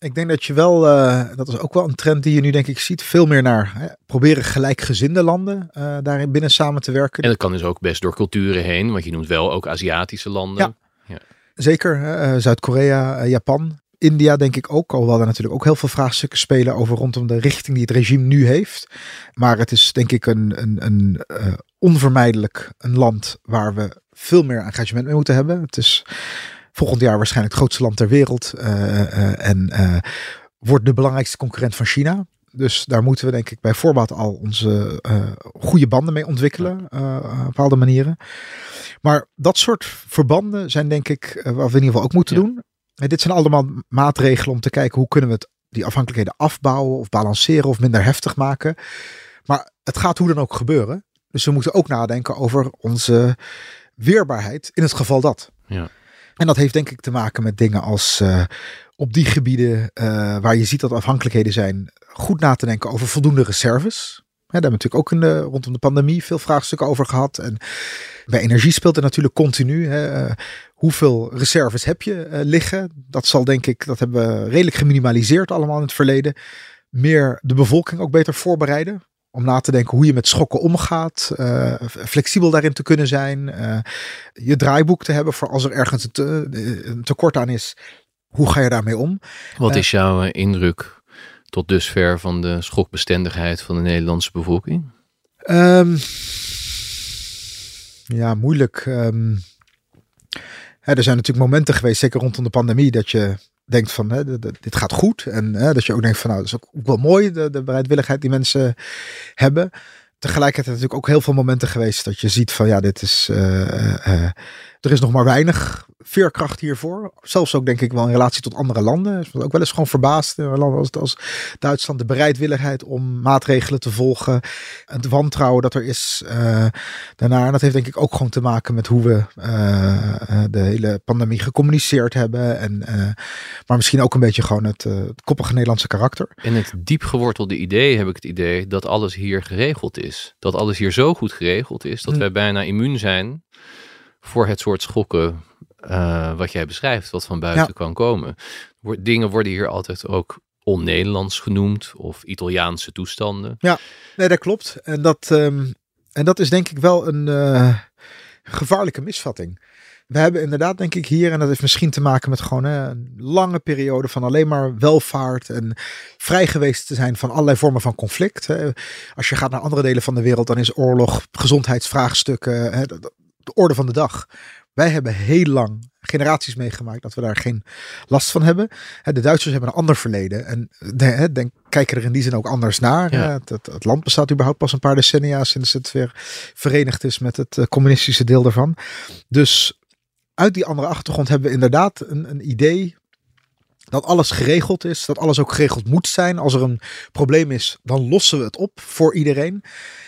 D: Ik denk dat je wel, uh, dat is ook wel een trend die je nu denk ik ziet, veel meer naar hè, proberen gelijkgezinde landen uh, daarin binnen samen te werken.
C: En dat kan dus ook best door culturen heen, want je noemt wel ook Aziatische landen.
D: Ja. ja. Zeker, uh, Zuid-Korea, Japan. India denk ik ook, alhoewel er natuurlijk ook heel veel vraagstukken spelen over rondom de richting die het regime nu heeft. Maar het is denk ik een, een, een onvermijdelijk een land waar we veel meer engagement mee moeten hebben. Het is volgend jaar waarschijnlijk het grootste land ter wereld uh, uh, en wordt de belangrijkste concurrent van China. Dus daar moeten we denk ik bij voorbaat al onze goede banden mee ontwikkelen op bepaalde manieren. Maar dat soort verbanden zijn denk ik wat we in ieder geval ook moeten ja. doen dit zijn allemaal maatregelen om te kijken hoe kunnen we het, die afhankelijkheden afbouwen of balanceren of minder heftig maken. Maar het gaat hoe dan ook gebeuren. Dus we moeten ook nadenken over onze weerbaarheid in het geval dat.
C: Ja.
D: En dat heeft denk ik te maken met dingen als uh, op die gebieden uh, waar je ziet dat afhankelijkheden zijn, goed na te denken over voldoende reserves. Ja, daar hebben we natuurlijk ook de, rondom de pandemie veel vraagstukken over gehad. En bij energie speelt er natuurlijk continu. Hè, hoeveel reserves heb je liggen? Dat zal denk ik, dat hebben we redelijk geminimaliseerd allemaal in het verleden. Meer de bevolking ook beter voorbereiden. Om na te denken hoe je met schokken omgaat. Uh, flexibel daarin te kunnen zijn. je draaiboek te hebben voor als er ergens een, te, een tekort aan is. Hoe ga je daarmee om?
C: Wat is jouw indruk tot dusver van de schokbestendigheid van de Nederlandse bevolking?
D: Um, ja, moeilijk. Um, hè, er zijn natuurlijk momenten geweest, zeker rondom de pandemie, dat je denkt van hè, dit gaat goed. En hè, dat je ook denkt van nou, dat is ook wel mooi, de, de bereidwilligheid die mensen hebben. Tegelijkertijd natuurlijk ook heel veel momenten geweest dat je ziet van ja, dit is, uh, uh, er is nog maar weinig veerkracht hiervoor. Zelfs ook denk ik wel in relatie tot andere landen. Ik was ook wel eens gewoon verbaasd. in Landen als, als Duitsland de bereidwilligheid om maatregelen te volgen. Het wantrouwen dat er is uh, daarna. En dat heeft denk ik ook gewoon te maken met hoe we uh, de hele pandemie gecommuniceerd hebben. En, uh, maar misschien ook een beetje gewoon het, het koppige Nederlandse karakter.
C: En het diep gewortelde idee heb ik het idee dat alles hier geregeld is. Dat alles hier zo goed geregeld is dat hm. wij bijna immuun zijn voor het soort schokken uh, wat jij beschrijft, wat van buiten kan komen. Dingen worden hier altijd ook on-Nederlands genoemd of Italiaanse toestanden.
D: Ja, nee, dat klopt. En dat, um, en dat is denk ik wel een uh, gevaarlijke misvatting. We hebben inderdaad, denk ik, hier, en dat heeft misschien te maken met gewoon hè, een lange periode van alleen maar welvaart en vrij geweest te zijn van allerlei vormen van conflict. Hè. Als je gaat naar andere delen van de wereld, dan is oorlog, gezondheidsvraagstukken, hè, de orde van de dag. Wij hebben heel lang generaties meegemaakt dat we daar geen last van hebben. De Duitsers hebben een ander verleden en denk, kijken er in die zin ook anders naar. Het, het, land bestaat überhaupt pas een paar decennia sinds het weer verenigd is met het eh, communistische deel daarvan. Dus uit die andere achtergrond hebben we inderdaad een, een idee dat alles geregeld is, dat alles ook geregeld moet zijn. Als er een probleem is, dan lossen we het op voor iedereen.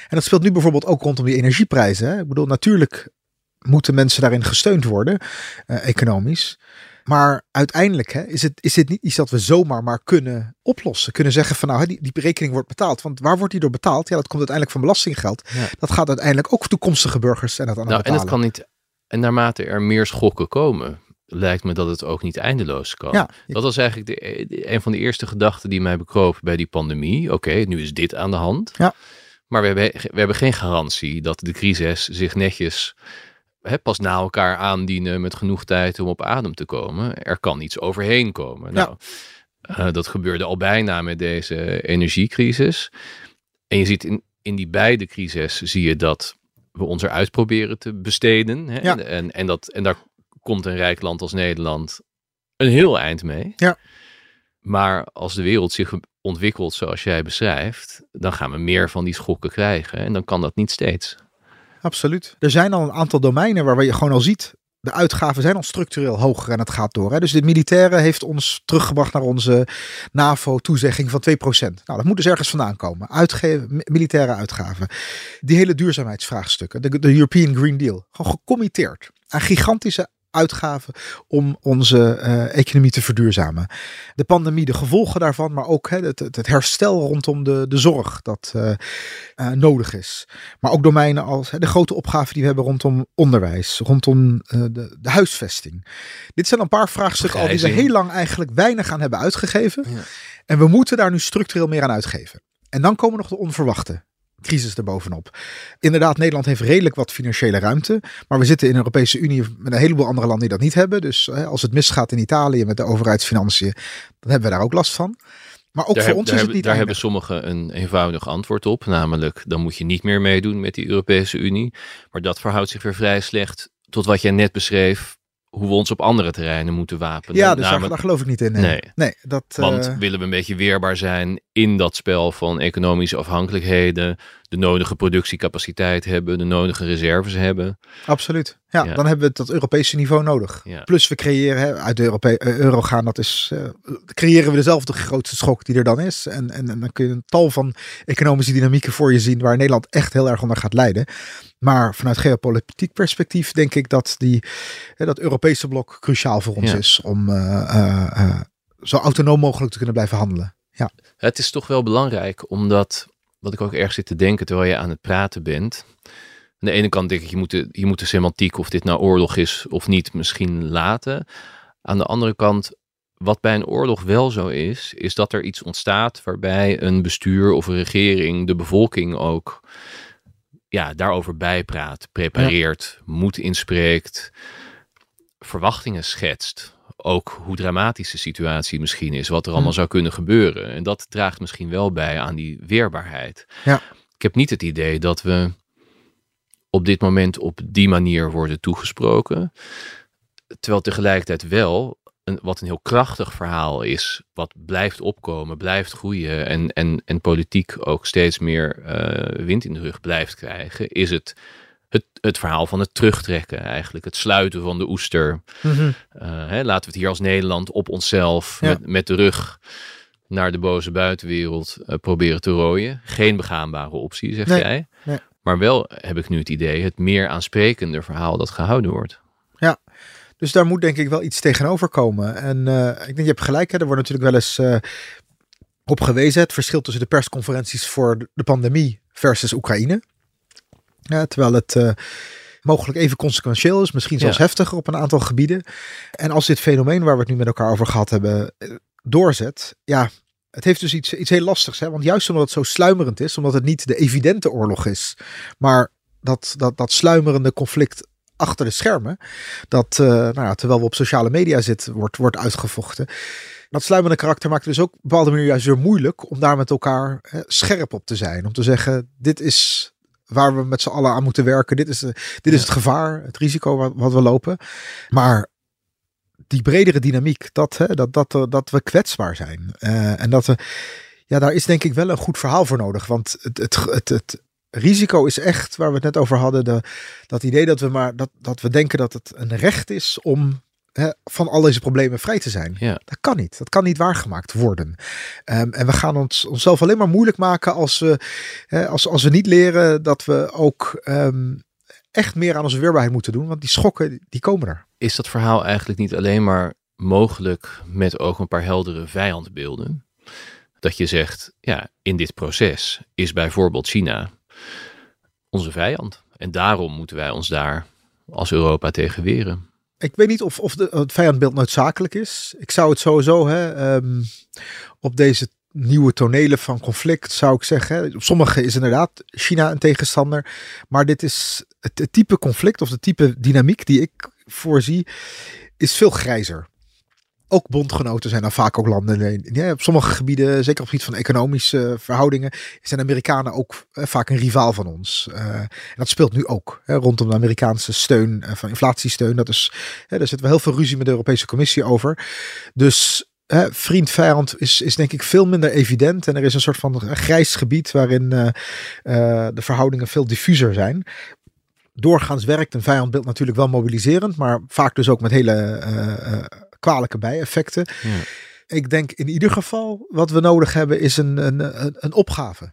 D: En dat speelt nu bijvoorbeeld ook rondom die energieprijzen. Hè? Ik bedoel, natuurlijk moeten mensen daarin gesteund worden, uh, economisch. Maar uiteindelijk hè, is, het, is dit niet iets dat we zomaar maar kunnen oplossen. Kunnen zeggen van nou, die, die berekening wordt betaald. Want waar wordt die door betaald? Ja, dat komt uiteindelijk van belastinggeld. Dat gaat uiteindelijk ook toekomstige burgers en dat aan
C: nou, En het kan niet. En naarmate er meer schokken komen, lijkt me dat het ook niet eindeloos kan. Ja. Dat was eigenlijk de, een van de eerste gedachten die mij bekroop bij die pandemie. Oké, nu is dit aan de hand. Ja. Maar we hebben, we hebben geen garantie dat de crisis zich netjes pas na elkaar aandienen met genoeg tijd om op adem te komen. Er kan iets overheen komen. Nou, uh, dat gebeurde al bijna met deze energiecrisis. En je ziet in, in die beide crisis zie je dat we ons eruit proberen te besteden. Hè? Ja. En, en, dat, en daar komt een rijk land als Nederland een heel eind mee. Ja. Maar als de wereld zich ontwikkelt zoals jij beschrijft, dan gaan we meer van die schokken krijgen. En dan kan dat niet steeds.
D: Absoluut. Er zijn al een aantal domeinen waar je gewoon al ziet. De uitgaven zijn al structureel hoger en het gaat door. Hè. Dus de militaire heeft ons teruggebracht naar onze NAVO-toezegging van 2%. Nou, dat moet dus ergens vandaan komen. Militaire uitgaven. Die hele duurzaamheidsvraagstukken. De, de European Green Deal. Gewoon gecommitteerd aan gigantische uitgaven om onze uh, economie te verduurzamen. De pandemie, de gevolgen daarvan, maar ook hè, het, het, herstel rondom de, de zorg dat uh, uh, nodig is. Maar ook domeinen als hè, de grote opgaven die we hebben rondom onderwijs, rondom de, de, huisvesting. Dit zijn een paar vraagstukken al die we heel lang eigenlijk weinig aan hebben uitgegeven. Ja. En we moeten daar nu structureel meer aan uitgeven. En dan komen nog de onverwachte crisis erbovenop. Inderdaad, Nederland heeft redelijk wat financiële ruimte. Maar we zitten in de Europese Unie met een heleboel andere landen die dat niet hebben. Dus hè, als het misgaat in Italië met de overheidsfinanciën, dan hebben we daar ook last van. Maar ook voor ons is het niet
C: Daar hebben sommigen een eenvoudig antwoord op. Namelijk, dan moet je niet meer meedoen met die Europese Unie. Maar dat verhoudt zich weer vrij slecht tot wat jij net beschreef hoe we ons op andere terreinen moeten wapenen.
D: Ja, dus daar, geloof ik niet in. Nee, nee. dat,
C: Want uh... willen we een beetje weerbaar zijn in dat spel van economische afhankelijkheden, de nodige productiecapaciteit hebben, de nodige reserves hebben.
D: Absoluut. Ja, dan hebben we dat Europese niveau nodig. Ja. Plus we creëren hè, uit de Europe eh, euro gaan, dat is, uh, creëren we dezelfde grootste schok die er dan is. En, en, en dan kun je een tal van economische dynamieken voor je zien waar Nederland echt heel erg onder gaat lijden. Maar vanuit geopolitiek perspectief denk ik dat die, dat Europese blok cruciaal voor ons is om uh, uh, zo autonoom mogelijk te kunnen blijven handelen. Ja.
C: Het is toch wel belangrijk, omdat, wat ik ook erg zit te denken terwijl je aan het praten bent. Aan de ene kant denk ik, je moet de, je moet de semantiek, of dit nou oorlog is of niet, misschien laten. Aan de andere kant, wat bij een oorlog wel zo is, is dat er iets ontstaat waarbij een bestuur of een regering de bevolking ook ja, daarover bijpraat, prepareert, ja. moed inspreekt, verwachtingen schetst. Ook hoe dramatisch de situatie misschien is, wat er allemaal hm. zou kunnen gebeuren. En dat draagt misschien wel bij aan die weerbaarheid. Ja. Ik heb niet het idee dat we op dit moment op die manier worden toegesproken. Terwijl tegelijkertijd wel een, wat een heel krachtig verhaal is, wat blijft opkomen, blijft groeien en, en, en politiek ook steeds meer uh, wind in de rug blijft krijgen, is het het, het verhaal van het terugtrekken eigenlijk. Het sluiten van de oester.
D: Mhm.
C: Eh, hè, laten we het hier als Nederland op onszelf
D: Ja.
C: met, met de rug naar de boze buitenwereld eh, proberen te rooien. Geen begaanbare optie, zeg
D: Nee,
C: jij.
D: nee.
C: Maar wel heb ik nu het idee, het meer aansprekende verhaal dat gehouden wordt.
D: Dus daar moet denk ik wel iets tegenover komen. En eh, ik denk, je hebt gelijk, hè, er wordt natuurlijk wel eens op gewezen. Het verschil tussen de persconferenties voor de pandemie versus Oekraïne. Ja, terwijl het eh, mogelijk even consequentieel is, misschien zelfs
C: Ja.
D: heftiger op een aantal gebieden. En als dit fenomeen waar we het nu met elkaar over gehad hebben, eh, doorzet, ja, het heeft dus iets, iets heel lastigs. Hè? Want juist omdat het zo sluimerend is, omdat het niet de evidente oorlog is, maar dat, dat, dat sluimerende conflict achter de schermen, dat eh, nou ja, terwijl we op sociale media zitten, wordt, wordt uitgevochten. Dat sluimerende karakter maakt het dus ook op een bepaalde manier juist weer moeilijk om daar met elkaar hè, scherp op te zijn. Om te zeggen, dit is waar we met z'n allen aan moeten werken. Dit is, eh, dit is het gevaar, het risico wat, wat we lopen. Maar die bredere dynamiek, dat, hè, dat, dat, eh, dat we kwetsbaar zijn. Eh, en dat we, ja, daar is denk ik wel een goed verhaal voor nodig. Want het, het, het, het risico is echt, waar we het net over hadden, de, dat idee dat we maar dat, dat we denken dat het een recht is om hè, van al deze problemen vrij te zijn.
C: Ja.
D: Dat kan niet. Dat kan niet waargemaakt worden. Ehm, en we gaan ons, onszelf alleen maar moeilijk maken als we, hè, als, als we niet leren dat we ook ehm, echt meer aan onze weerbaarheid moeten doen. Want die schokken, die komen er.
C: Is dat verhaal eigenlijk niet alleen maar mogelijk met ook een paar heldere vijandbeelden? Dat je zegt, ja, in dit proces is bijvoorbeeld China onze vijand. En daarom moeten wij ons daar als Europa tegen weren.
D: Ik weet niet of, of de, het vijandbeeld noodzakelijk is. Ik zou het sowieso hè, ehm, op deze nieuwe tonelen van conflict zou ik zeggen. Op sommige is inderdaad China een tegenstander. Maar dit is het, het type conflict of de type dynamiek die ik voorzie, is veel grijzer. Ook bondgenoten zijn dan vaak ook landen. Ja, op sommige gebieden, zeker op het gebied van economische verhoudingen, zijn Amerikanen ook eh, vaak een rivaal van ons. Eh, en dat speelt nu ook hè, rondom de Amerikaanse steun eh, van inflatiesteun. Dat is, hè, daar zitten we heel veel ruzie met de Europese Commissie over. Dus vriend-vijand is, is denk ik veel minder evident. En er is een soort van grijs gebied waarin eh, eh, de verhoudingen veel diffuser zijn. Doorgaans werkt een vijandbeeld natuurlijk wel mobiliserend, maar vaak dus ook met hele eh, eh, kwalijke bijeffecten.
C: Ja.
D: Ik denk in ieder geval wat we nodig hebben is een, een, een, een opgave.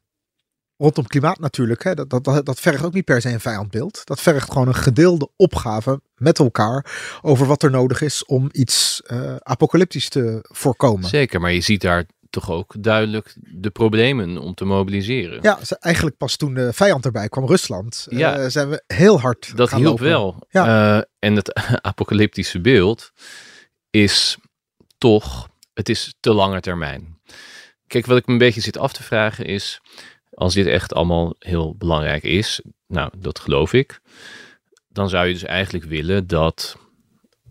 D: Rondom klimaat natuurlijk, hè, dat, dat, dat, vergt ook niet per se een vijandbeeld. Dat vergt gewoon een gedeelde opgave met elkaar over wat er nodig is om iets eh, apocalyptisch te voorkomen.
C: Zeker, maar je ziet daar toch ook duidelijk de problemen om te mobiliseren.
D: Ja, eigenlijk pas toen de vijand erbij kwam, Rusland, eh,
C: Ja.
D: zijn we heel hard
C: Dat hielp
D: lopen.
C: wel.
D: Ja.
C: Eh, en het apocalyptische beeld is toch, het is te lange termijn. Kijk, wat ik me een beetje zit af te vragen is, als dit echt allemaal heel belangrijk is, nou, dat geloof ik, dan zou je dus eigenlijk willen dat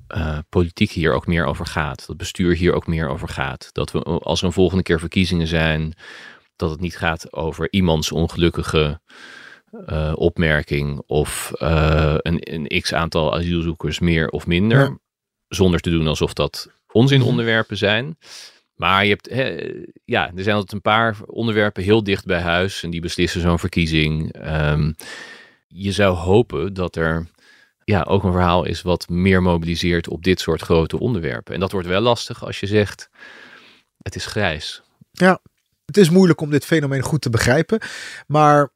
C: eh, politiek hier ook meer over gaat. Dat bestuur hier ook meer over gaat. Dat we, als er een volgende keer verkiezingen zijn, dat het niet gaat over iemands ongelukkige eh, opmerking of eh, een, een x aantal asielzoekers meer of minder. Zonder te doen alsof dat onzinonderwerpen zijn. Maar je hebt, ja, er zijn altijd een paar onderwerpen heel dicht bij huis en die beslissen zo'n verkiezing. Ehm, je zou hopen dat er ja, ook een verhaal is wat meer mobiliseert op dit soort grote onderwerpen. En dat wordt wel lastig als je zegt, het is grijs.
D: Het is moeilijk om dit fenomeen goed te begrijpen, maar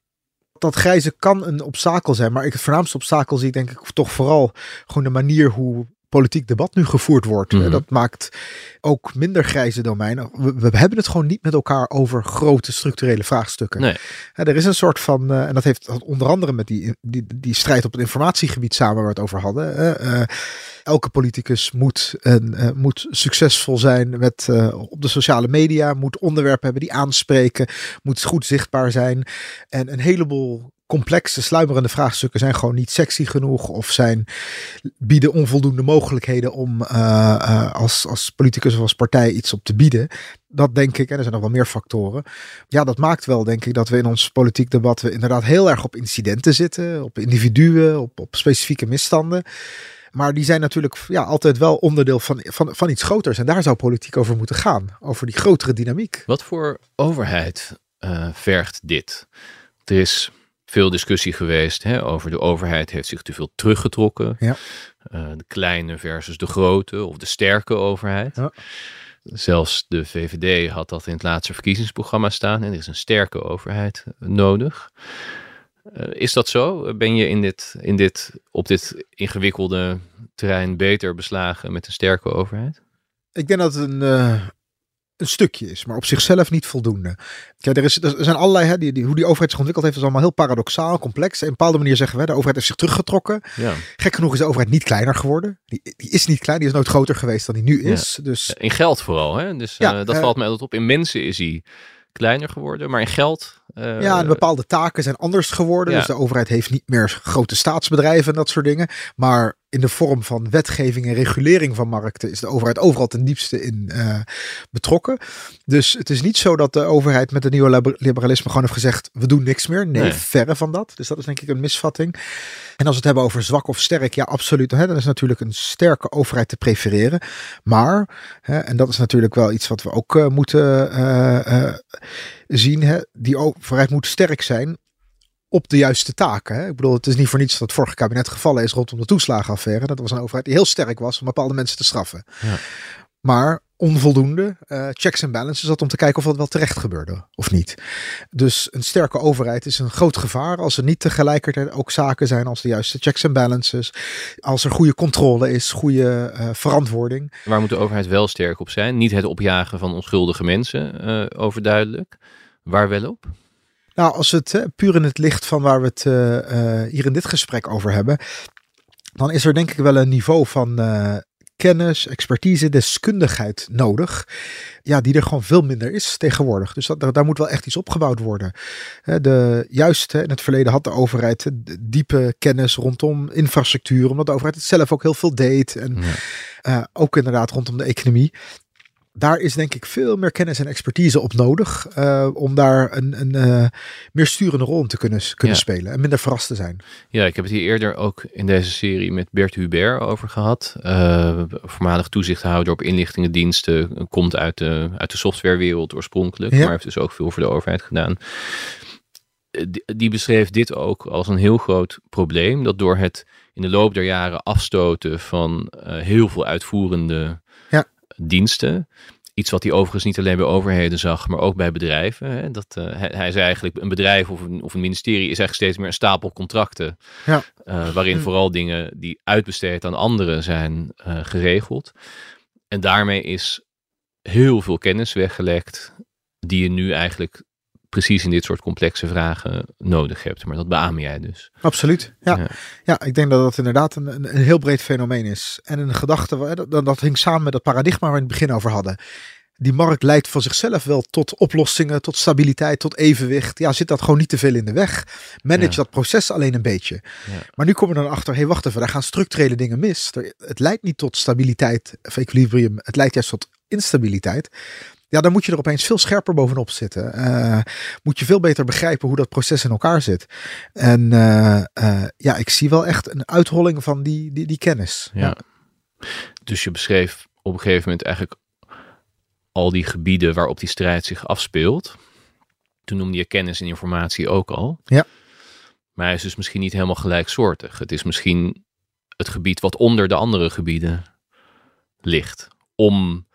D: dat grijze kan een obstakel zijn. Maar ik, het voornaamste obstakel zie ik denk ik toch vooral gewoon de manier hoe politiek debat nu gevoerd wordt.
C: Mhm.
D: Dat maakt ook minder grijze domeinen. We, we hebben het gewoon niet met elkaar over grote structurele vraagstukken.
C: Nee.
D: Ja, er is een soort van, eh, en dat heeft onder andere met die, die, die strijd op het informatiegebied samen waar we het over hadden. eh, elke politicus moet, een, eh, moet succesvol zijn met, op de sociale media, moet onderwerpen hebben die aanspreken, moet goed zichtbaar zijn. En een heleboel complexe, sluimerende vraagstukken zijn gewoon niet sexy genoeg of zijn, bieden onvoldoende mogelijkheden om eh, eh, als, als politicus of als partij iets op te bieden. Dat denk ik, en er zijn nog wel meer factoren. Ja, dat maakt wel, denk ik, dat we in ons politiek debat we inderdaad heel erg op incidenten zitten, op individuen, op, op specifieke misstanden. Maar die zijn natuurlijk ja, altijd wel onderdeel van, van, van iets groters. En daar zou politiek over moeten gaan. Over die grotere dynamiek.
C: Wat voor overheid eh, vergt dit? Er is veel discussie geweest hè, over de overheid heeft zich te veel teruggetrokken.
D: Ja.
C: Uh, de kleine versus de grote of de sterke overheid.
D: Ja.
C: Zelfs de VVD had dat in het laatste verkiezingsprogramma staan. En er is een sterke overheid nodig. Uh, is dat zo? Ben je in dit, in dit, op dit ingewikkelde terrein beter beslagen met een sterke overheid?
D: Ik denk dat het een, uh, een stukje is, maar op zichzelf niet voldoende. Kijk, er, is, er zijn allerlei, hè, die, die, hoe die overheid zich ontwikkeld heeft, is allemaal heel paradoxaal, complex. En op een bepaalde manier zeggen we, de overheid heeft zich teruggetrokken.
C: Ja.
D: Gek genoeg is de overheid niet kleiner geworden. Die, die is niet klein, die is nooit groter geweest dan die nu is.
C: Ja.
D: Dus,
C: In geld vooral, hè? Dus
D: Ja,
C: uh, dat
D: eh,
C: valt mij altijd op. In mensen is hij kleiner geworden, maar in geld... uh,
D: ja, en bepaalde taken zijn anders geworden.
C: Ja.
D: Dus de overheid heeft niet meer grote staatsbedrijven en dat soort dingen. Maar in de vorm van wetgeving en regulering van markten is de overheid overal ten diepste in uh, betrokken. Dus het is niet zo dat de overheid met het nieuwe liberalisme gewoon heeft gezegd: we doen niks meer. Nee,
C: Nee.
D: verre van dat. Dus dat is denk ik een misvatting. En als we het hebben over zwak of sterk, ja, absoluut. Hè, dan is natuurlijk een sterke overheid te prefereren. Maar, hè, en dat is natuurlijk wel iets wat we ook uh, moeten zien, hè, die overheid moet sterk zijn op de juiste taken. Hè? Ik bedoel, het is niet voor niets dat het vorige kabinet gevallen is rondom de toeslagenaffaire. Dat was een overheid die heel sterk was om bepaalde mensen te straffen.
C: Ja.
D: Maar onvoldoende uh, checks en balances had om te kijken of dat wel terecht gebeurde of niet. Dus een sterke overheid is een groot gevaar als er niet tegelijkertijd ook zaken zijn als de juiste checks en balances. Als er goede controle is, goede uh, verantwoording.
C: Waar moet de overheid wel sterk op zijn? Niet het opjagen van onschuldige mensen, uh, overduidelijk. Waar wel op?
D: Nou, als we het puur in het licht van waar we het uh, uh, hier in dit gesprek over hebben, dan is er denk ik wel een niveau van eh, kennis, expertise, deskundigheid nodig. Ja, die er gewoon veel minder is tegenwoordig. Dus dat, daar moet wel echt iets opgebouwd worden. De, juist in het verleden had de overheid diepe kennis rondom infrastructuur, omdat de overheid het zelf ook heel veel deed. En ja. ook inderdaad rondom de economie daar is denk ik veel meer kennis en expertise op nodig uh, om daar een, een uh, meer sturende rol in te kunnen, kunnen ja. spelen en minder verrast te zijn.
C: Ja, ik heb het hier eerder ook in deze serie met Bert Hubert over gehad. Uh, voormalig toezichthouder op inlichtingendiensten, komt uit de, uit de softwarewereld oorspronkelijk, ja. maar heeft dus ook veel voor de overheid gedaan. Die, beschreef dit ook als een heel groot probleem, dat door het in de loop der jaren afstoten van heel veel uitvoerende diensten. Iets wat hij overigens niet alleen bij overheden zag, maar ook bij bedrijven. Hè? Dat, uh, hij, hij zei eigenlijk, een bedrijf of een, of een ministerie is eigenlijk steeds meer een stapel contracten.
D: Ja.
C: Uh, waarin hm. vooral dingen die uitbesteed aan anderen zijn uh, geregeld. En daarmee is heel veel kennis weggelekt die je nu eigenlijk precies in dit soort complexe vragen nodig hebt. Maar dat beaam jij dus.
D: Absoluut. Ja, ja. ja ik denk dat dat inderdaad een, een, een heel breed fenomeen is. En een gedachte, dat, dat hing samen met dat paradigma waar we in het begin over hadden. Die markt leidt van zichzelf wel tot oplossingen, tot stabiliteit, tot evenwicht. Ja, zit dat gewoon niet te veel in de weg. Manage ja. dat proces alleen een beetje.
C: Ja.
D: Maar nu komen we dan achter, hé hey, wacht even, daar gaan structurele dingen mis. Het leidt niet tot stabiliteit of equilibrium, het leidt juist tot instabiliteit. Ja, dan moet je er opeens veel scherper bovenop zitten. Uh, moet je veel beter begrijpen hoe dat proces in elkaar zit. En uh, uh, ja, ik zie wel echt een uitholling van die, die, die kennis.
C: Ja. ja. Dus je beschreef op een gegeven moment eigenlijk al die gebieden waarop die strijd zich afspeelt. Toen noemde je kennis en informatie ook al.
D: Ja.
C: Maar hij is dus misschien niet helemaal gelijksoortig. Het is misschien het gebied wat onder de andere gebieden ligt. Om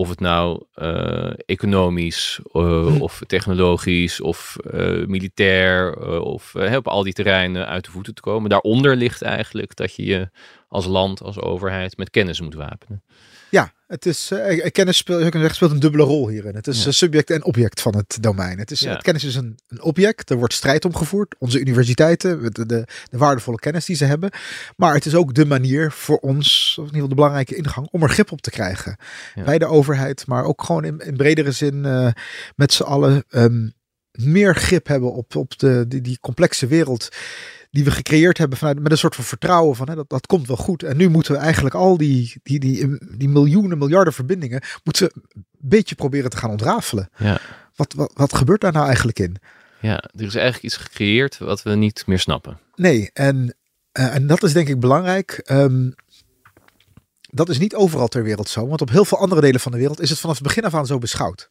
C: of het nou uh, economisch uh, hm. of technologisch of uh, militair of op al die terreinen uit de voeten te komen. Daaronder ligt eigenlijk dat je je als land, als overheid met kennis moet wapenen.
D: Het is uh, kennis speelt, je kan zeggen, speelt een dubbele rol hierin. Het is ja. subject en object van het domein. Het is ja. het kennis is een, een, object. Er wordt strijd om gevoerd. Onze universiteiten, de, de, de, waardevolle kennis die ze hebben. Maar het is ook de manier voor ons, of in ieder geval de belangrijke ingang, om er grip op te krijgen. Ja. Bij de overheid, maar ook gewoon in, in bredere zin uh, met z'n allen um, meer grip hebben op, op de, die, die complexe wereld die we gecreëerd hebben vanuit, met een soort van vertrouwen van hè, dat, dat komt wel goed. En nu moeten we eigenlijk al die, die, die, die miljoenen, miljarden verbindingen, moeten we een beetje proberen te gaan ontrafelen.
C: Ja.
D: Wat, wat, wat gebeurt daar nou eigenlijk in?
C: Ja, er is eigenlijk iets gecreëerd wat we niet meer snappen.
D: Nee, en, uh, en dat is denk ik belangrijk. Um, dat is niet overal ter wereld zo, want op heel veel andere delen van de wereld is het vanaf het begin af aan zo beschouwd.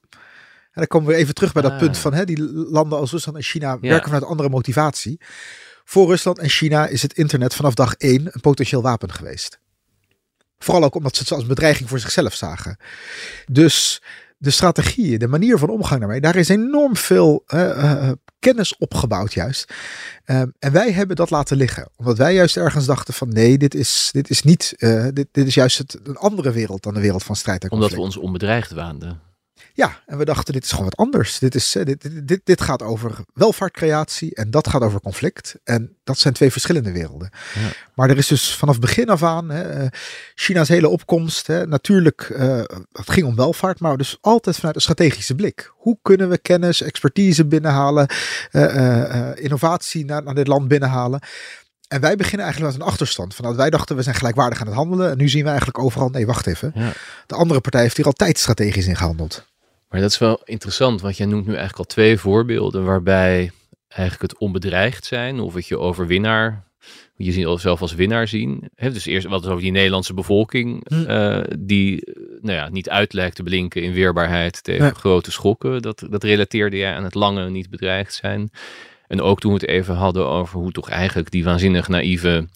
D: dan komen we even terug bij dat
C: Ah.
D: punt van hè, die landen als Rusland en China werken vanuit andere motivatie. Voor Rusland en China is het internet vanaf dag één een potentieel wapen geweest. Vooral ook omdat ze het als bedreiging voor zichzelf zagen. Dus de strategieën, de manier van omgang daarmee, daar is enorm veel eh, eh, kennis opgebouwd juist. Ehm, en wij hebben dat laten liggen. Omdat wij juist ergens dachten van nee, dit is, dit is niet, eh, dit, dit is juist het, een andere wereld dan de wereld van strijd en
C: Omdat we
D: conflict.
C: ons onbedreigd waanden.
D: Ja, en we dachten dit is gewoon wat anders. Dit, is, eh, dit, dit, dit, gaat over welvaartcreatie en dat gaat over conflict. En dat zijn twee verschillende werelden.
C: Ja.
D: Maar er is dus vanaf begin af aan hè, eh, China's hele opkomst. Hè, natuurlijk, eh, het ging om welvaart, maar dus altijd vanuit een strategische blik. Hoe kunnen we kennis, expertise binnenhalen, innovatie naar, naar dit land binnenhalen? En wij beginnen eigenlijk met een achterstand. Vanuit wij dachten we zijn gelijkwaardig aan het handelen. En nu zien we eigenlijk overal, nee wacht even.
C: Ja.
D: De andere partij heeft hier altijd strategisch in gehandeld.
C: Maar dat is wel interessant, want jij noemt nu eigenlijk al twee voorbeelden waarbij eigenlijk het onbedreigd zijn of het je overwinnaar, je ziet zelf als winnaar zien. Hè, dus eerst wat is over die Nederlandse bevolking,
D: Hm.
C: eh, die nou ja, niet uit lijkt te blinken in weerbaarheid tegen grote schokken. Dat, dat relateerde jij aan het lange niet bedreigd zijn. En ook toen we het even hadden over hoe toch eigenlijk die waanzinnig naïeve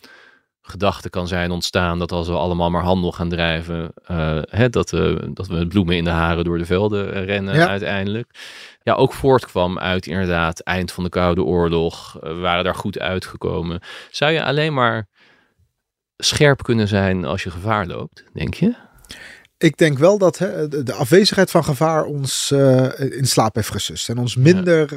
C: gedachte kan zijn ontstaan dat als we allemaal maar handel gaan drijven, eh, hè, dat, eh, dat we met bloemen in de haren door de velden eh, rennen
D: Ja.
C: uiteindelijk. Ja, ook voortkwam uit inderdaad eind van de Koude Oorlog. We waren daar goed uitgekomen. Zou je alleen maar scherp kunnen zijn als je gevaar loopt, denk je?
D: Ik denk wel dat hè, de, afwezigheid van gevaar ons in slaap heeft gesust. En ons minder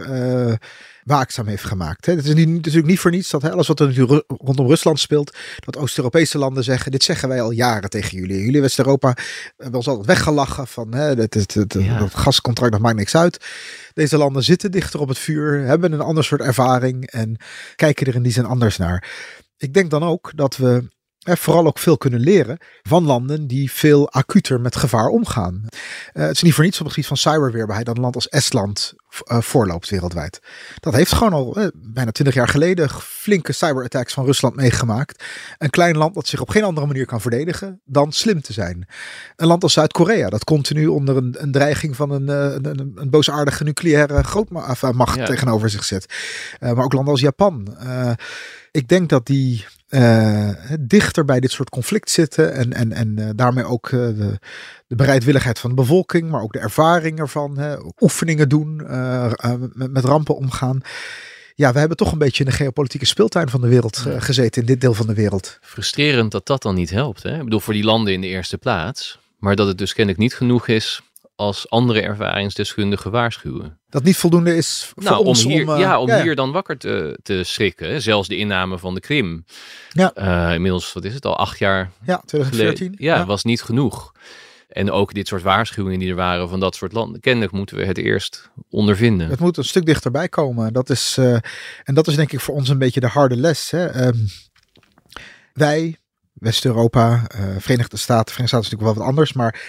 D: waakzaam heeft gemaakt. Het is niet, natuurlijk niet voor niets dat hè, alles wat er natuurlijk ro- rondom Rusland speelt. Dat Oost-Europese landen zeggen. Dit zeggen wij al jaren tegen jullie. Jullie West-Europa hebben ons altijd weggelachen. Van hè, dat, dat, dat,
C: Ja.
D: dat gascontract dat maakt niks uit. Deze landen zitten dichter op het vuur. Hebben een ander soort ervaring. En kijken er in die zin anders naar. Ik denk dan ook dat we hè, vooral ook veel kunnen leren van landen die veel acuter met gevaar omgaan. Eh, het is niet voor niets op het gebied van cyberweerbaarheid dat een land als Estland eh, voorloopt wereldwijd. Dat heeft gewoon al eh, bijna twintig jaar geleden flinke cyberattacks van Rusland meegemaakt. Een klein land dat zich op geen andere manier kan verdedigen dan slim te zijn. Een land als Zuid-Korea dat continu onder een, een dreiging van een, een, een, boosaardige nucleaire grootmacht
C: Ja.
D: tegenover zich zet. Eh, maar ook landen als Japan. Ik denk dat die eh, dichter bij dit soort conflict zitten en, en, en eh, daarmee ook eh, de, de bereidwilligheid van de bevolking, maar ook de ervaring ervan, hè, oefeningen doen, met, met rampen omgaan. Ja, we hebben toch een beetje in de geopolitieke speeltuin van de wereld gezeten, in dit deel van de wereld.
C: Frustrerend dat dat dan niet helpt. Hè? Ik bedoel, voor die landen in de eerste plaats. Maar dat het dus kennelijk niet genoeg is als andere ervaringsdeskundigen waarschuwen.
D: Dat niet voldoende is voor
C: Nou, om hier,
D: om... eh,
C: ja, om hier dan wakker te, te schrikken. hè. Zelfs de inname van de Krim.
D: Ja.
C: Eh, inmiddels, wat is het, al acht jaar
D: Ja, 2014.
C: geleden. Ja, was niet genoeg. En ook dit soort waarschuwingen die er waren van dat soort landen. Kennelijk moeten we het eerst ondervinden.
D: Het moet een stuk dichterbij komen. Dat is, eh, en dat is denk ik voor ons een beetje de harde les. Hè? Ehm, wij, West-Europa, Verenigde Staten, Verenigde Staten is natuurlijk wel wat anders, maar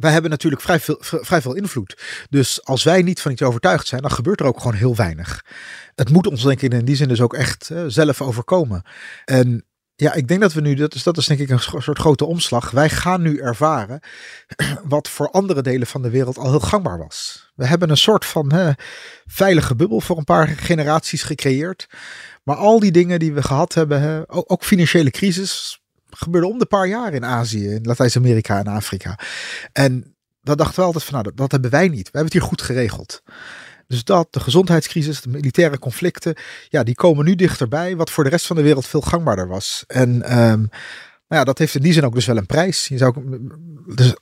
D: wij hebben natuurlijk vrij veel, vrij veel invloed. Dus als wij niet van iets overtuigd zijn, dan gebeurt er ook gewoon heel weinig. Het moet ons denk ik in die zin dus ook echt eh, zelf overkomen. En ja, ik denk dat we nu, dat is, dat is denk ik een soort grote omslag. Wij gaan nu ervaren wat voor andere delen van de wereld al heel gangbaar was. We hebben een soort van veilige bubbel voor een paar generaties gecreëerd. Maar al die dingen die we gehad hebben, ook financiële crisis, gebeurde om de paar jaar in Azië, in Latijns-Amerika en Afrika. En dat dachten we altijd van, nou, dat, hebben wij niet. We hebben het hier goed geregeld. Dus dat, de gezondheidscrisis, de militaire conflicten, ja, die komen nu dichterbij, wat voor de rest van de wereld veel gangbaarder was. En ehm, nou ja, dat heeft in die zin ook dus wel een prijs. Je zou, dus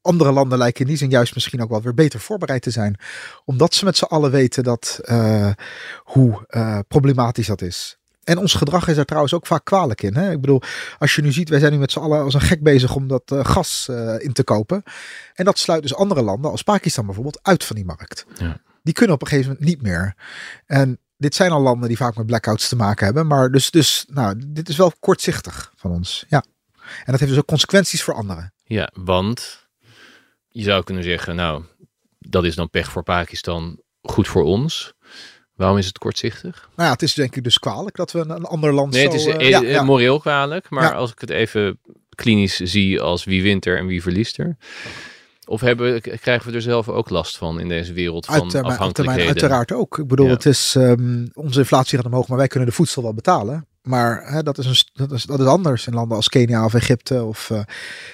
D: andere landen lijken in die zin juist misschien ook wel weer beter voorbereid te zijn. Omdat ze met z'n allen weten dat, eh, hoe eh, problematisch dat is. En ons gedrag is daar trouwens ook vaak kwalijk in. Hè? Ik bedoel, als je nu ziet, wij zijn nu met z'n allen als een gek bezig om dat eh, gas eh, in te kopen. En dat sluit dus andere landen, als Pakistan bijvoorbeeld, uit van die markt.
C: Ja.
D: Die kunnen op een gegeven moment niet meer. En dit zijn al landen die vaak met blackouts te maken hebben. Maar dus, dus nou, dit is wel kortzichtig van ons. Ja. En dat heeft dus ook consequenties voor anderen.
C: Ja, want je zou kunnen zeggen, nou, dat is dan pech voor Pakistan, goed voor ons. Waarom is het kortzichtig?
D: Nou ja, het is denk ik dus kwalijk dat we een, een ander land
C: Nee,
D: zo...
C: het is
D: eh,
C: eh,
D: ja,
C: eh,
D: ja.
C: moreel kwalijk, maar
D: Ja.
C: als ik het even klinisch zie als wie wint er en wie verliest er. Of hebben, krijgen we er zelf ook last van in deze wereld van
D: Uit, termijn- op termijn
C: afhankelijkheden?
D: uiteraard ook. Ik bedoel,
C: Ja.
D: het is, ehm, onze inflatie gaat omhoog, maar wij kunnen de voedsel wel betalen. Maar hè, dat, is een, dat, is, dat is anders in landen als Kenia of Egypte. Of,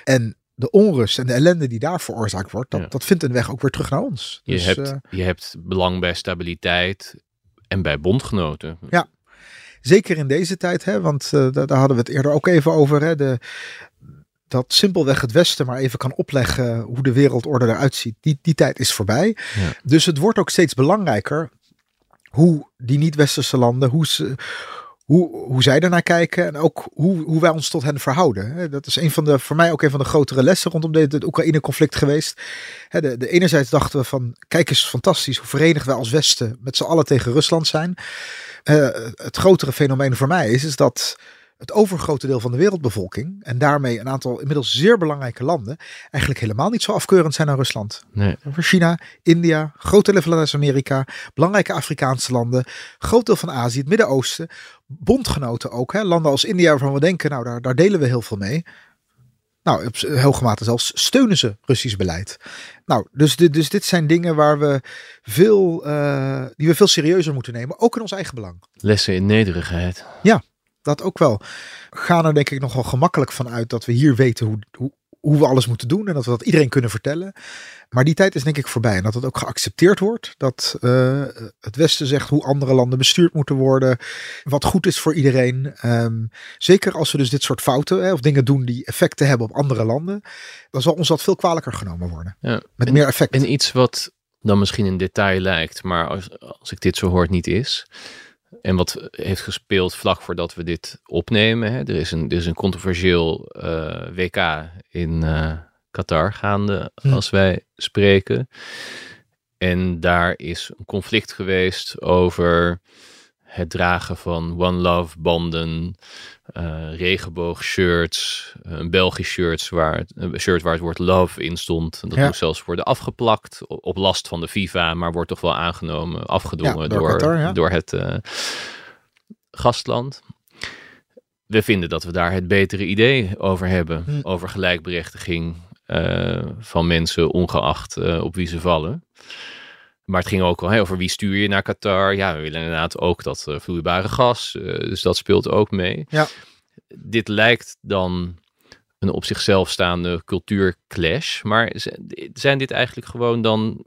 D: en de onrust en de ellende die daar veroorzaakt wordt, dat,
C: Ja.
D: dat vindt een weg ook weer terug naar ons.
C: Je,
D: Dus,
C: hebt,
D: eh,
C: je hebt belang bij stabiliteit en bij bondgenoten.
D: Ja. zeker in deze tijd, hè, want eh, daar, daar hadden we het eerder ook even over. Hè, de, dat simpelweg het Westen maar even kan opleggen hoe de wereldorde eruit ziet. Die, die tijd is voorbij.
C: Ja.
D: Dus het wordt ook steeds belangrijker hoe die niet-westerse landen, hoe, ze, hoe, hoe zij ernaar kijken en ook hoe, hoe wij ons tot hen verhouden. Dat is een van de, voor mij ook een van de grotere lessen rondom dit, het Oekraïne-conflict geweest. De, de enerzijds dachten we van, kijk eens fantastisch hoe verenigd wij als Westen met z'n allen tegen Rusland zijn. Eh, het grotere fenomeen voor mij is, is dat het overgrote deel van de wereldbevolking en daarmee een aantal inmiddels zeer belangrijke landen eigenlijk helemaal niet zo afkeurend zijn aan Rusland.
C: Nee.
D: China, India, groot deel van Latijns-Amerika, belangrijke Afrikaanse landen, groot deel van Azië, het Midden-Oosten, bondgenoten ook. Hè? Landen als India waarvan we denken, nou daar, daar delen we heel veel mee. Nou, op hoge mate zelfs steunen ze Russisch beleid. Nou, dus dit, dus dit zijn dingen waar we veel, eh, die we veel serieuzer moeten nemen, ook in ons eigen belang.
C: Lessen in nederigheid.
D: Dat ook wel. Gaan er denk ik nogal gemakkelijk van uit dat we hier weten hoe, hoe, hoe we alles moeten doen en dat we dat iedereen kunnen vertellen. Maar die tijd is denk ik voorbij en dat het ook geaccepteerd wordt. Dat eh, het Westen zegt hoe andere landen bestuurd moeten worden. Wat goed is voor iedereen. Ehm, zeker als we dus dit soort fouten hè, of dingen doen die effecten hebben op andere landen. Dan zal ons dat veel kwalijker genomen worden.
C: Ja.
D: Met
C: En-
D: meer effect.
C: En iets wat dan misschien een detail lijkt, maar als, als ik dit zo hoor, niet is. En wat heeft gespeeld vlak voordat we dit opnemen. Hè? Er, is een, er is een controversieel eh, WK in eh, Qatar gaande
D: Hm.
C: als wij spreken. En daar is een conflict geweest over het dragen van One Love banden, eh regenboogshirts, een Belgisch shirt waar, het- een shirt waar het woord love in stond. Dat
D: Ja.
C: moest zelfs worden afgeplakt op last van de FIFA, maar wordt toch wel aangenomen, afgedwongen
D: Ja, door
C: door,
D: Qatar, ja.
C: door het eh, gastland. We vinden dat we daar het betere idee over hebben,
D: Hm.
C: over gelijkberechtiging eh, van mensen, ongeacht op wie ze vallen. Maar het ging ook al hè, over wie stuur je naar Qatar. Ja, we willen inderdaad ook dat eh, vloeibare gas. eh, dus dat speelt ook mee.
D: Ja.
C: Dit lijkt dan een op zichzelf staande cultuurclash. Maar zijn dit eigenlijk gewoon dan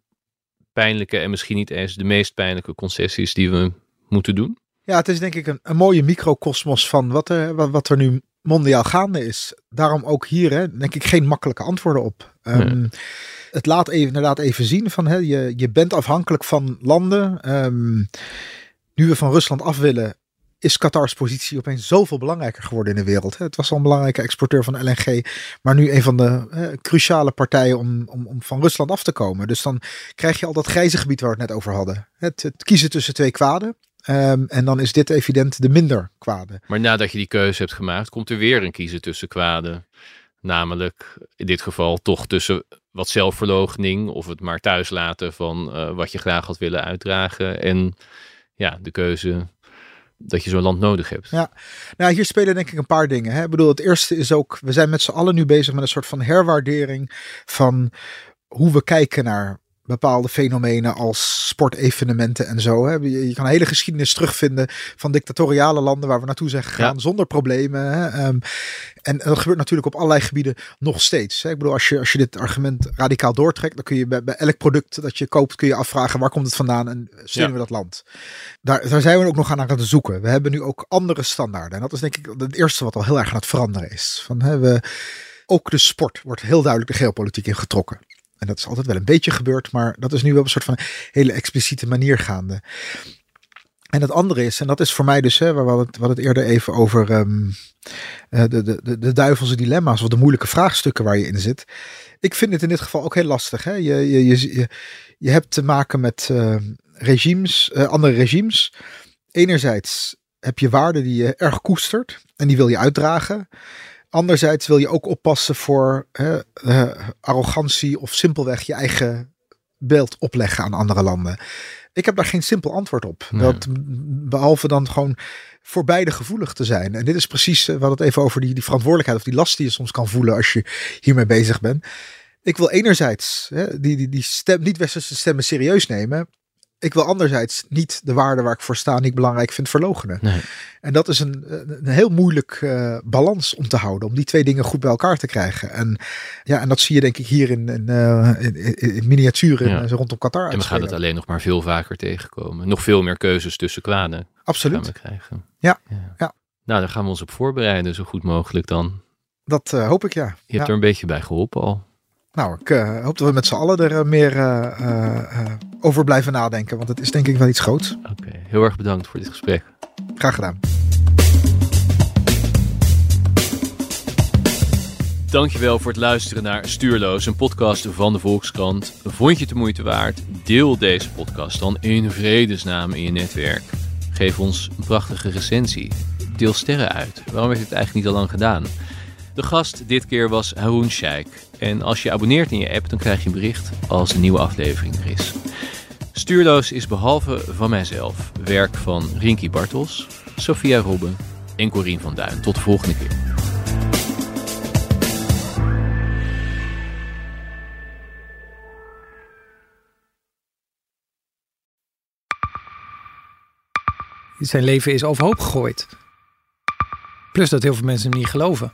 C: pijnlijke en misschien niet eens de meest pijnlijke concessies die we moeten doen?
D: Ja, het is denk ik een, een mooie microcosmos van wat er, wat, wat er nu mondiaal gaande is. Daarom ook hier, hè, denk ik, geen makkelijke antwoorden op. Ehm, Het laat even, inderdaad even zien van, hè, je, je bent afhankelijk van landen. Ehm, nu we van Rusland af willen, is Qatars positie opeens zoveel belangrijker geworden in de wereld. Hè. Het was al een belangrijke exporteur van LNG, maar nu een van de eh, cruciale partijen om, om, om van Rusland af te komen. Dus dan krijg je al dat grijze gebied waar we het net over hadden. Het, het kiezen tussen twee kwaden. Ehm, en dan is dit evident de minder kwade.
C: Maar nadat je die keuze hebt gemaakt, komt er weer een kiezen tussen kwaden. Namelijk in dit geval toch tussen wat zelfverloochening of het maar thuis laten van eh, wat je graag had willen uitdragen. En ja, de keuze dat je zo'n land nodig hebt.
D: Ja. Nou, hier spelen denk ik een paar dingen. Hè. Ik bedoel, het eerste is ook, we zijn met z'n allen nu bezig met een soort van herwaardering van hoe we kijken naar bepaalde fenomenen als sportevenementen en zo. Hè. Je, je kan een hele geschiedenis terugvinden van dictatoriale landen waar we naartoe zijn gegaan
C: Ja.
D: zonder problemen. Hè. Ehm, en dat gebeurt natuurlijk op allerlei gebieden nog steeds. Hè. Ik bedoel, als je, als je dit argument radicaal doortrekt, dan kun je bij, bij elk product dat je koopt, kun je afvragen waar komt het vandaan en steunen
C: Ja.
D: we dat land. Daar, daar zijn we ook nog aan aan het zoeken. We hebben nu ook andere standaarden. En dat is denk ik het eerste wat al heel erg aan het veranderen is. Van, hè, we, ook de sport wordt heel duidelijk de geopolitiek ingetrokken. En dat is altijd wel een beetje gebeurd, maar dat is nu wel een soort van hele expliciete manier gaande. En het andere is, en dat is voor mij dus, hè, waar we het, hadden het eerder even over ehm, eh, de, de, de, duivelse dilemma's of de moeilijke vraagstukken waar je in zit. Ik vind het in dit geval ook heel lastig. Hè? Je, je, je, je, hebt te maken met eh, regimes, eh, andere regimes. Enerzijds heb je waarden die je erg koestert en die wil je uitdragen. Anderzijds wil je ook oppassen voor hè, eh, arrogantie of simpelweg je eigen beeld opleggen aan andere landen. Ik heb daar geen simpel antwoord op.
C: Nee.
D: Dat, behalve dan gewoon voor beide gevoelig te zijn. En dit is precies, eh, we hadden het even over die, die verantwoordelijkheid of die last die je soms kan voelen als je hiermee bezig bent. Ik wil enerzijds hè, die, die, die stem, niet-westerse stemmen serieus nemen. Ik wil anderzijds niet de waarde waar ik voor sta niet belangrijk vind verlogenen.
C: Nee.
D: En dat is een, een heel moeilijk uh, balans om te houden. Om die twee dingen goed bij elkaar te krijgen. En, ja, en dat zie je denk ik hier in, in, uh, in, in miniatuur ja. rondom Qatar.
C: En we gaan het alleen nog maar veel vaker tegenkomen. Nog veel meer keuzes tussen kwaden.
D: Absoluut.
C: Gaan we krijgen.
D: Ja. ja. ja.
C: Nou, daar gaan we ons op voorbereiden, zo goed mogelijk dan.
D: Dat uh, hoop ik, ja.
C: Je hebt er een beetje bij geholpen al.
D: Nou, ik uh, hoop dat we met z'n allen er uh, meer uh, over blijven nadenken. Want het is denk ik wel iets groots.
C: Oké, okay. heel erg bedankt voor dit gesprek.
D: Graag gedaan.
C: Dankjewel voor het luisteren naar Stuurloos, een podcast van de Volkskrant. Vond je het de moeite waard? Deel deze podcast dan in vredesnaam in je netwerk. Geef ons een prachtige recensie. Deel sterren uit. Waarom werd dit eigenlijk niet al lang gedaan? De gast dit keer was Haroon Sheikh. En als je abonneert in je app, dan krijg je een bericht als een nieuwe aflevering er is. Stuurloos is behalve van mijzelf werk van Rinky Bartels, Sophia Robben en Corien van Duin. Tot de volgende keer.
B: Zijn leven is overhoop gegooid. Plus dat heel veel mensen hem niet geloven.